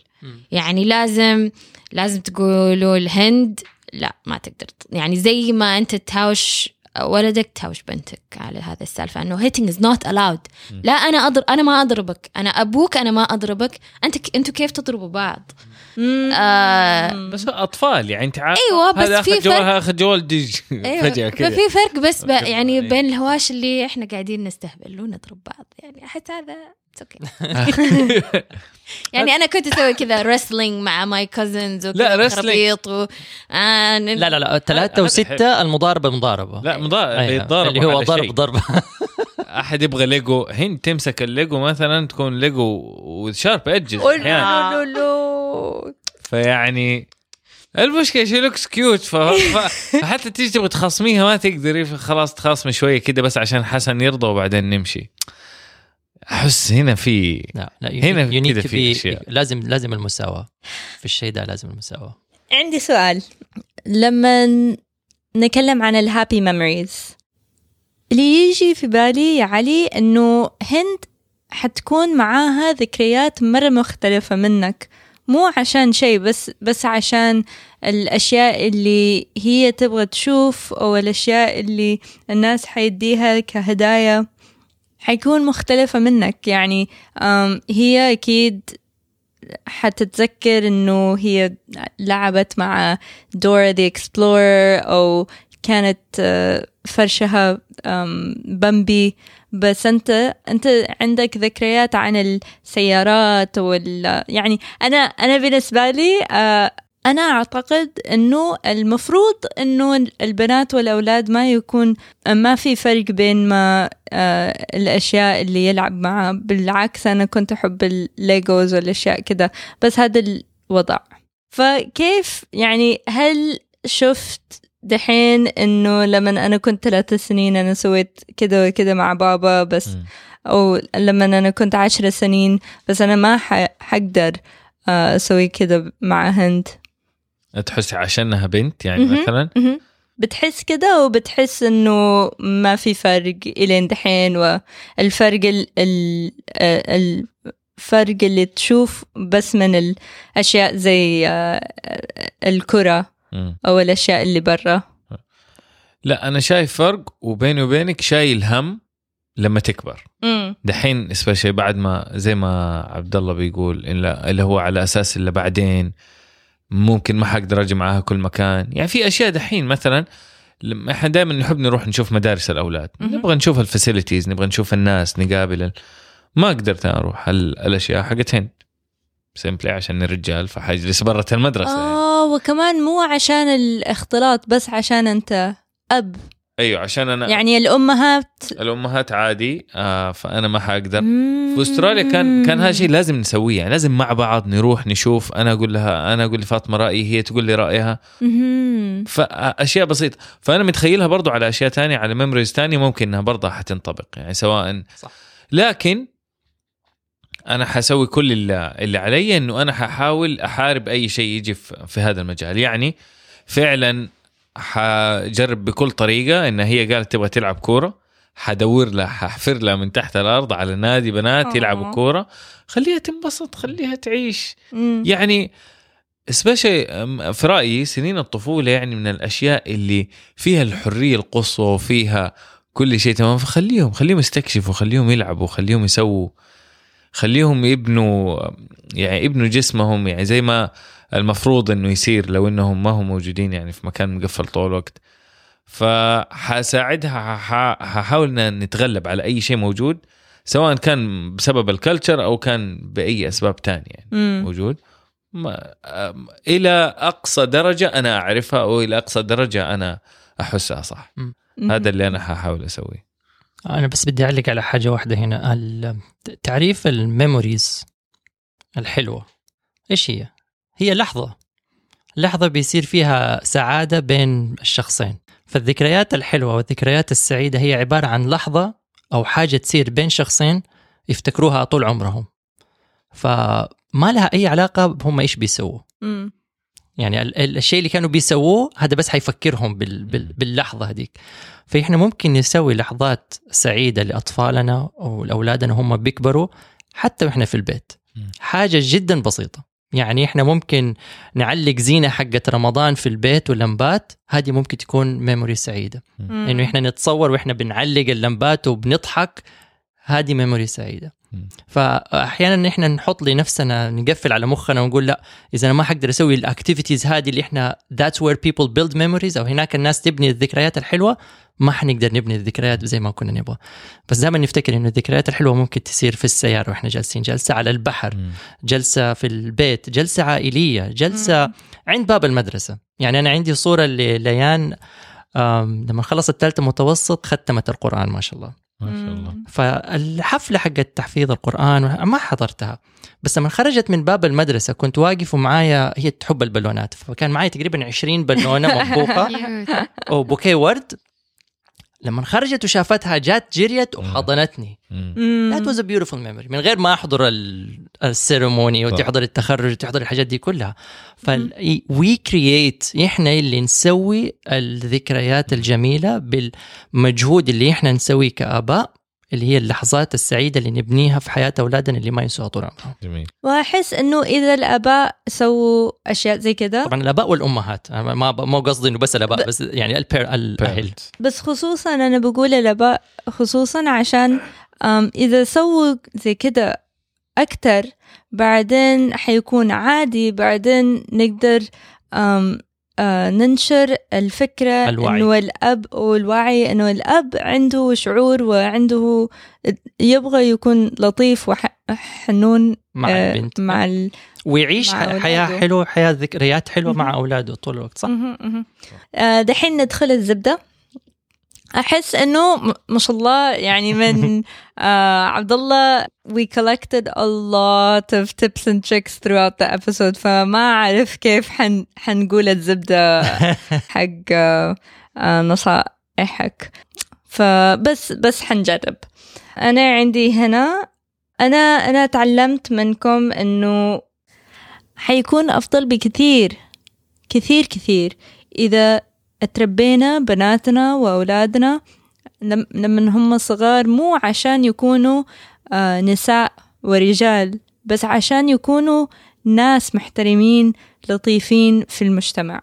يعني لازم لازم تقولوا الهند لا ما تقدر يعني زي ما أنت تهاوش ولدك تهاوش بنتك على هذا السالفة إنه hitting is not allowed لا أنا اضرب أنا ما أضربك أنا أبوك أنا ما أضربك أنت. أنتوا كيف تضربوا بعض. آه بس أطفال يعني أنت عارف أيوة، بس هذا في فرق. أخذ جوال ديج أيوه فجأة كذا ففي فرق بس. يعني أيوة. بين الهواش اللي إحنا قاعدين نستهبل ونضرب بعض يعني احس هذا okay. يعني أنا كنت أسوي كذا wrestling مع my cousins لا،. خرابيط و... آه لا لا لا هذا ثلاثة. وستة المضاربة مضاربة لا مضا... أيوة. اللي هو ضرب شيء. ضرب أحد يبغى ليجو هند تمسك الليجو مثلا تكون ليجو و sharp edges أحيانا لو لو لو فيعني المشكلة she looks cute. فحتى تيجي تبغى تخاصميها ما تقدري خلاص تخاصمي شوية كده بس عشان حسن يرضى وبعدين نمشي أحس هنا في لا لا هنا كده في أشياء. لازم لازم المساواة في الشيء ده لازم المساواة عندي سؤال لما نتكلم عن ال happy memories اللي يجي في بالي يا علي إنه هند حتكون معاها ذكريات مرة مختلفة منك مو عشان شيء بس بس عشان الأشياء اللي هي تبغى تشوف أو الأشياء اللي الناس حيديها كهدايا حيكون مختلفة منك. يعني هي أكيد حتتذكر إنه هي لعبت مع دورا the explorer أو كانت آه، فرشها بمبي بس أنت أنت عندك ذكريات عن السيارات وال يعني أنا أنا بالنسبة لي آه، أنا أعتقد إنه المفروض إنه البنات والأولاد ما يكون ما في فرق بين ما آه، الأشياء اللي يلعب معها. بالعكس أنا كنت أحب الليجوز والأشياء كذا بس هذا الوضع. فكيف يعني هل شفت دحين إنه لما أنا كنت ثلاث سنين أنا سويت كذا وكذا مع بابا بس مم. أو لما أنا كنت عشر سنين بس أنا ما حقدر آه، أسوي كذا مع هند تحسي عشانها بنت يعني مهم. مثلا مهم. بتحس كده وبتحس إنه ما في فرق إلين دحين والفرق ال ال ال- الفرق اللي تشوف بس من الأشياء زي آه، الكرة مم. أو الأشياء اللي برا لا أنا شايف فرق وبيني وبينك شايل هم لما تكبر. دحين اسبشي بعد ما زي ما عبد الله بيقول اللي هو على أساس اللي بعدين ممكن ما حقدر أجي معاها كل مكان يعني في أشياء دحين مثلا لما إحنا دائما نحب نروح نشوف مدارس الأولاد. نبغى نشوف ال facilities نبغى نشوف الناس نقابل. ما قدرت أروح ال- الأشياء حقت هند simply عشان الرجال فحجلس برة المدرسة يعني. آه وكمان مو عشان الاختلاط بس عشان أنت أب. أيوه عشان أنا يعني الأمهات. الأمهات عادي آه فأنا ما حقدر في أستراليا كان كان هذا شيء لازم نسويه يعني لازم مع بعض نروح نشوف. أنا أقول لها أنا أقول لفاطمة رأيي هي تقول لي رأيها. فاشياء بسيطة. فأنا متخيلها برضو على أشياء تانية على ميموريز تانية ممكن إنها برضه حتنطبق يعني سواء صح. لكن أنا حسوي كل اللي, اللي علي إنه أنا ححاول أحارب أي شيء يجي في, في هذا المجال يعني فعلا حجرب بكل طريقة إن هي قالت تبغى تلعب كورة حدور لها ححفر لها من تحت الأرض على نادي بنات آه. يلعبوا كورة خليها تنبسط خليها تعيش مم. يعني سبيشي في رأيي سنين الطفولة يعني من الأشياء اللي فيها الحرية القصوى وفيها كل شيء تمام فخليهم خليهم يستكشفوا خليهم يلعبوا خليهم يسووا خليهم يبنوا يعني يبنوا جسمهم يعني زي ما المفروض إنه يصير لو إنهم ما هم موجودين يعني في مكان مقفل طول الوقت. فحساعدها ححاول إن نتغلب على أي شيء موجود سواء كان بسبب الكلتشر أو كان بأي أسباب تانية يعني. موجود. ما إلى أقصى درجة أنا أعرفها أو إلى أقصى درجة أنا أحسها صح. هذا اللي أنا حاحاول أسويه. أنا بس بدي أعلق على حاجة واحدة هنا. تعريف الميموريز الحلوة. إيش هي؟ هي لحظة. لحظة بيصير فيها سعادة بين الشخصين. فالذكريات الحلوة والذكريات السعيدة هي عبارة عن لحظة أو حاجة تصير بين شخصين يفتكروها طول عمرهم. فما لها أي علاقة بهم إيش بيسووا. يعني ال- ال- الشيء اللي كانوا بيسووه هذا بس حيفكرهم بال بال باللحظة هذيك فإحنا ممكن نسوي لحظات سعيدة لأطفالنا أو لأولادنا هم بيكبروا حتى وإحنا في البيت. حاجة جدا بسيطة يعني إحنا ممكن نعلق زينة حقت رمضان في البيت واللمبات هذه ممكن تكون ميموري سعيدة. إنه إحنا نتصور وإحنا بنعلق اللمبات وبنضحك هذه memory سعيدة. فأحيانا إحنا نحط لنفسنا نقفل على مخنا ونقول لا إذا أنا ما حقدر أسوي ال activities هذه اللي إحنا that's where people build memories أو هناك الناس تبني الذكريات الحلوة ما حنقدر نبني الذكريات زي ما كنا نبغى بس دائما نفتكر إنه الذكريات الحلوة ممكن تصير في السيارة وإحنا جالسين جلسة على البحر. جلسة في البيت جلسة عائلية جلسة. عند باب المدرسة يعني أنا عندي صورة لليان لما خلصت الثالثة متوسط ختمت القرآن ما شاء الله ما شاء الله. فالحفلة حقت تحفيظ القرآن ما حضرتها. بس لما خرجت من باب المدرسة كنت واقف ومعايا هي تحب البالونات فكان معايا تقريبا 20 بالونة مطبوخه وبوكيه ورد. لما خرجت وشافتها جات جريت وحضنتني. was a beautiful memory. من غير ما أحضر ال- السيرموني. وتحضر التخرج وتحضر الحاجات دي كلها. ف الـ we create إحنا اللي نسوي الذكريات الجميلة بالمجهود اللي إحنا نسويه كآباء. اللي هي اللحظات السعيدة اللي نبنيها في حياة أولادنا اللي ما ينسوها طول عمرهم. جميل. وأحس إنه إذا الآباء سووا أشياء زي كذا طبعا الآباء والأمهات أنا ما ما قصدي إنه بس الآباء ب- بس يعني الـ parent الأهل. بس خصوصا أنا بقول الآباء خصوصا عشان إذا سووا زي كده أكتر بعدين حيكون عادي بعدين نقدر آه ننشر الفكرة الوعي. إنه الأب والوعي إنه الأب عنده شعور وعنده يبغى يكون لطيف وحنون مع آه البنت مع ال... ويعيش مع أولاده. حياة حلوة حياة ذكريات حلوة مع. أولاده طول الوقت صح؟ آه دحين ندخل الزبدة أحس إنه م- ما شاء الله يعني من آه عبد الله we collected a lot of tips and tricks throughout the episode فما أعرف كيف حن حنقول الزبدة حق آه آه نصائحك. فبس بس حنجرب. أنا عندي هنا أنا أنا تعلمت منكم إنه حيكون أفضل بكثير كثير كثير. إذا تربينا بناتنا وأولادنا لم- لما هم صغار مو عشان يكونوا آه، نساء ورجال بس عشان يكونوا ناس محترمين لطيفين في المجتمع.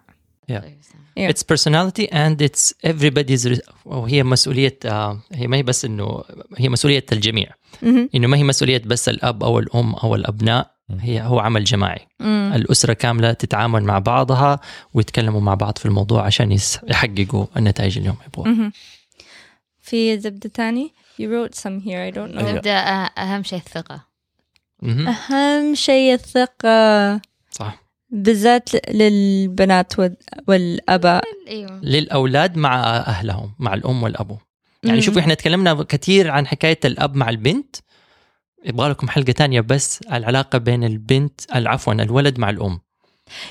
Yeah. It's personality and it's everybody's وهي مسؤولية آه، هي ما هي بس إنه هي مسؤولية الجميع. مهم. إنه ما هي مسؤولية بس الأب أو الأم أو الأبناء. هي هو عمل جماعي. مم. الأسرة كاملة تتعامل مع بعضها ويتكلموا مع بعض في الموضوع عشان يس- يحققوا النتائج اللي هم يبغوها. في زبدة تاني؟ You wrote some here I don't know. نبدا أه- أهم شيء الثقة. مهم. أهم شيء الثقة. صح. بالذات للبنات وال- والآباء. إيوه. للأولاد مع أهلهم مع الأم والأبو. يعني مم. شوفوا إحنا تكلمنا كثير عن حكاية الأب مع البنت يبغى لكم حلقة تانية بس العلاقة بين البنت عفوا الولد مع الأم.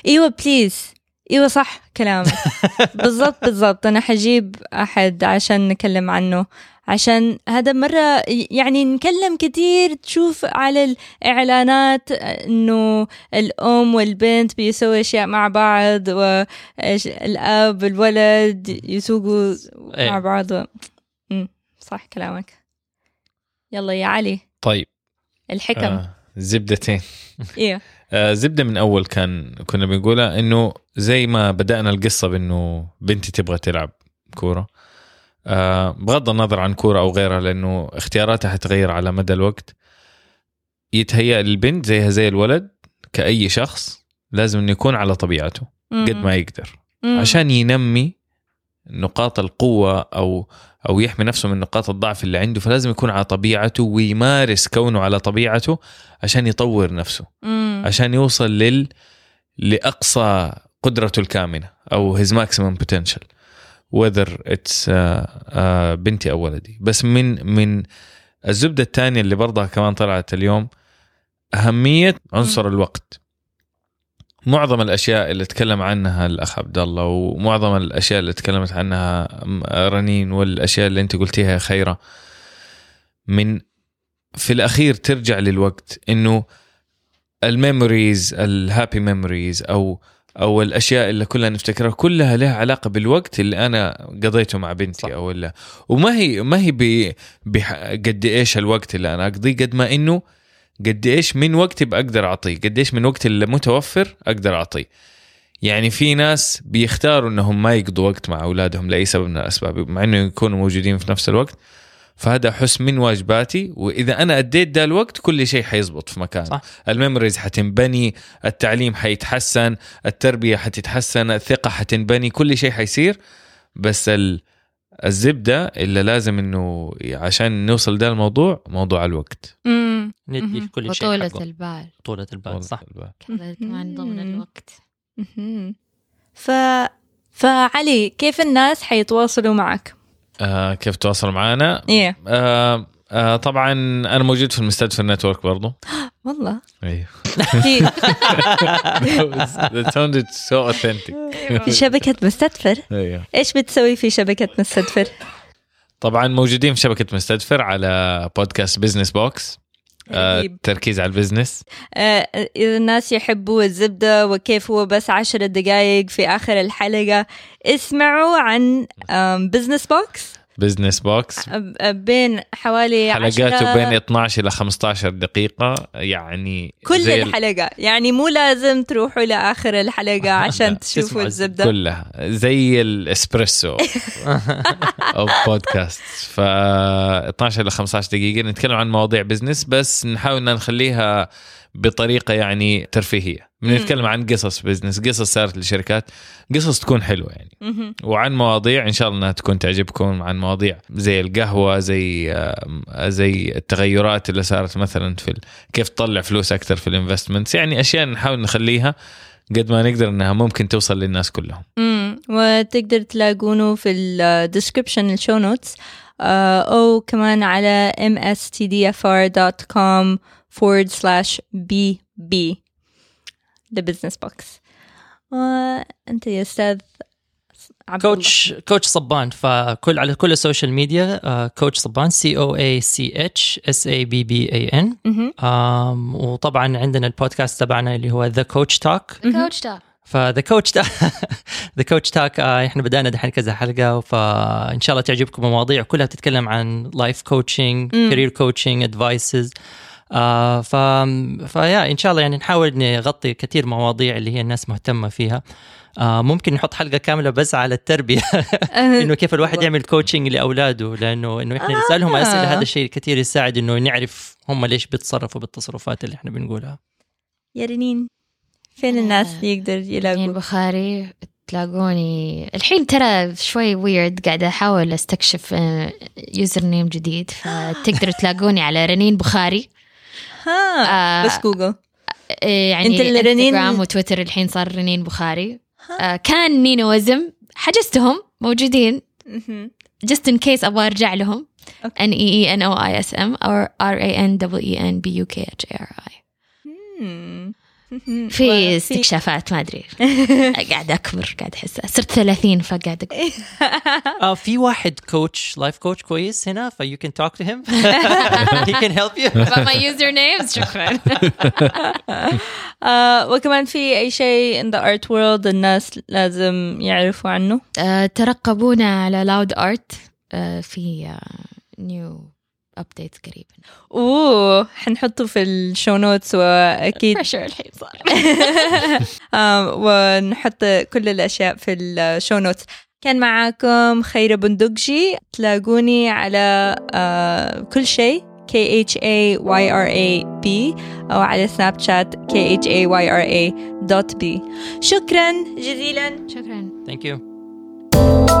إيوه بليز إيوه صح كلامك. بالضبط بالضبط. أنا حجيب أحد عشان نتكلم عنه. عشان هذا مرة يعني نكلم كتير تشوف على الإعلانات إنه الأم والبنت بيسوي أشياء مع بعض والأب والولد يسوقوا إيه. مع بعض و... صح كلامك. يلا يا علي. طيب. الحكم. آه زبدتين. إيه. آه زبدة من أول كان كنا بنقولها إنه زي ما بدأنا القصة بإنه بنتي تبغى تلعب كورة. آه بغض النظر عن كورة أو غيرها لأنه اختياراتها حتغير على مدى الوقت. يتهيأ البنت زيها زي الولد كأي شخص لازم إنه يكون على طبيعته قد ما يقدر. عشان ينمي نقاط القوة أو أو يحمي نفسه من نقاط الضعف اللي عنده فلازم يكون على طبيعته ويمارس كونه على طبيعته عشان يطور نفسه مم. عشان يوصل لل لأقصى قدرته الكامنة أو his maximum potential. Whether it's uh, uh, بنتي أو ولدي. بس من من الزبدة الثانية اللي برضها كمان طلعت اليوم أهمية عنصر الوقت. معظم الأشياء اللي تكلم عنها الأخ عبد الله ومعظم الأشياء اللي تكلمت عنها رنين والأشياء اللي أنت قلتيها يا خيرة من في الأخير ترجع للوقت إنه ال memories ال happy memories أو أو الأشياء اللي كلها نفتكرها كلها لها علاقة بالوقت اللي أنا قضيته مع بنتي صح. أو ولا وما هي ما هي ب- بح- قد إيش الوقت اللي أنا أقضيه قد ما إنه قد إيش من وقتي بقدر أعطيه؟ قد إيش من وقتي اللي متوفر أقدر أعطيه؟ يعني في ناس بيختاروا إنهم ما يقضوا وقت مع أولادهم لأي سبب من الأسباب مع إنه يكونوا موجودين في نفس الوقت. فهذا احس من واجباتي وإذا أنا أديت ده الوقت كل شيء حيزبط في مكانه صح. ال memories حتنبني التعليم حيتحسن التربية حتتحسن الثقة حتنبني كل شيء حيصير. بس ال... الزبدة اللي لازم إنه عشان نوصل ده الموضوع موضوع الوقت مم. ندي. كل شيء وطولة حقه. البال طولة البال صح كمان ضمن. الوقت. ف فعلي كيف الناس حيتواصلوا معك؟ آه كيف تواصل معنا إيه آه آه طبعا أنا موجود في المستدفر network برضو. والله. أيوه. sounded so authentic. في شبكة مستدفر. أيوه. إيش بتسوي في شبكة مستدفر؟ طبعا موجودين في شبكة مستدفر على بودكاست business box آه رهيب. تركيز على ال business. آه، إذا الناس يحبوا الزبدة وكيف هو بس عشر دقائق في آخر الحلقة اسمعوا عن بزنس بوكس بزنس بوكس بين حوالي حلقاته عشرة- بين 12 إلى 15 دقيقة يعني كل زي ال- الحلقة. يعني مو لازم تروحوا لآخر الحلقة لا، عشان تشوفوا الزبدة. كلها. زي الاسبريسو أو بودكاست ف 12 إلى 15 دقيقة. نتكلم عن مواضيع business بس نحاول نخليها بطريقة يعني ترفيهية. بنتكلم عن قصص business قصص صارت للشركات قصص تكون حلوة يعني. وعن مواضيع إن شاء الله إنها تكون تعجبكم عن مواضيع زي القهوة زي آه، زي التغيرات اللي صارت مثلا في كيف تطلع فلوس أكثر في ال investments يعني أشياء نحاول نخليها قد ما نقدر إنها ممكن توصل للناس كلهم. مم. وتقدر تلاقونه في ال description ال show notes أو كمان على mstdfr.com forward slash bb the business box. وأنت يا أستاذ. coach coach صبان. فكل على كل ال social media coach صبان. C O A C H S A B B A N. وطبعا عندنا البودكاست تبعنا اللي هو the coach talk coach ده ف the coach the coach talk إحنا بدأنا دحين كذا حلقة فإن شاء الله تعجبكم المواضيع. كلها بتتكلم عن life coaching. career coaching advices ف ف yeah إن شاء الله يعني نحاول نغطي كثير مواضيع اللي هي الناس مهتمة فيها. آه ممكن نحط حلقة كاملة بس على التربية. إنه كيف الواحد يعمل coaching لأولاده لأنه إنه إحنا نسألهم آه. أسئلة. هذا الشيء كثير يساعد إنه نعرف هم ليش بيتصرفوا بالتصرفات اللي إحنا بنقولها. يا رنين فين الناس اللي يقدر يعني يلاقوا البخاري تلاقوني. الحين ترى شوي ويرد قاعدة أحاول أستكشف username جديد فتقدروا تلاقوني على رنين بخاري. ها آه، بس جوجل إيه، يعني أنت اللي رنين- انستغرام وتويتر الحين صار رنين بخاري. آه، كان نينو وزم حجزتهم موجودين. just in case أبغى أرجع لهم. N O I S M or R A N E E N B U K H A R I. مم. مهم. في استكشافات ما أدري. قاعدة أكبر قاعدة أحس. صرت 30 فقاعدة أكبر آه في واحد coach life coach كويس هنا ف you can talk to him. He can help you. But my usernames شكرا. آه وكمان في أي شيء in the art world الناس لازم يعرفوا عنه؟ آه، ترقبونا على لاود ارت في new update قريبا. أوه حنحطه في ال show notes وأكيد. pressure الحين صار. ونحط كل الأشياء في ال show notes. كان معاكم خيرة بندقجي تلاقوني على كل شيء. K H A Y R A B أو على سناب شات K H A Y R A dot B. شكرا جزيلا. شكرا. Thank you.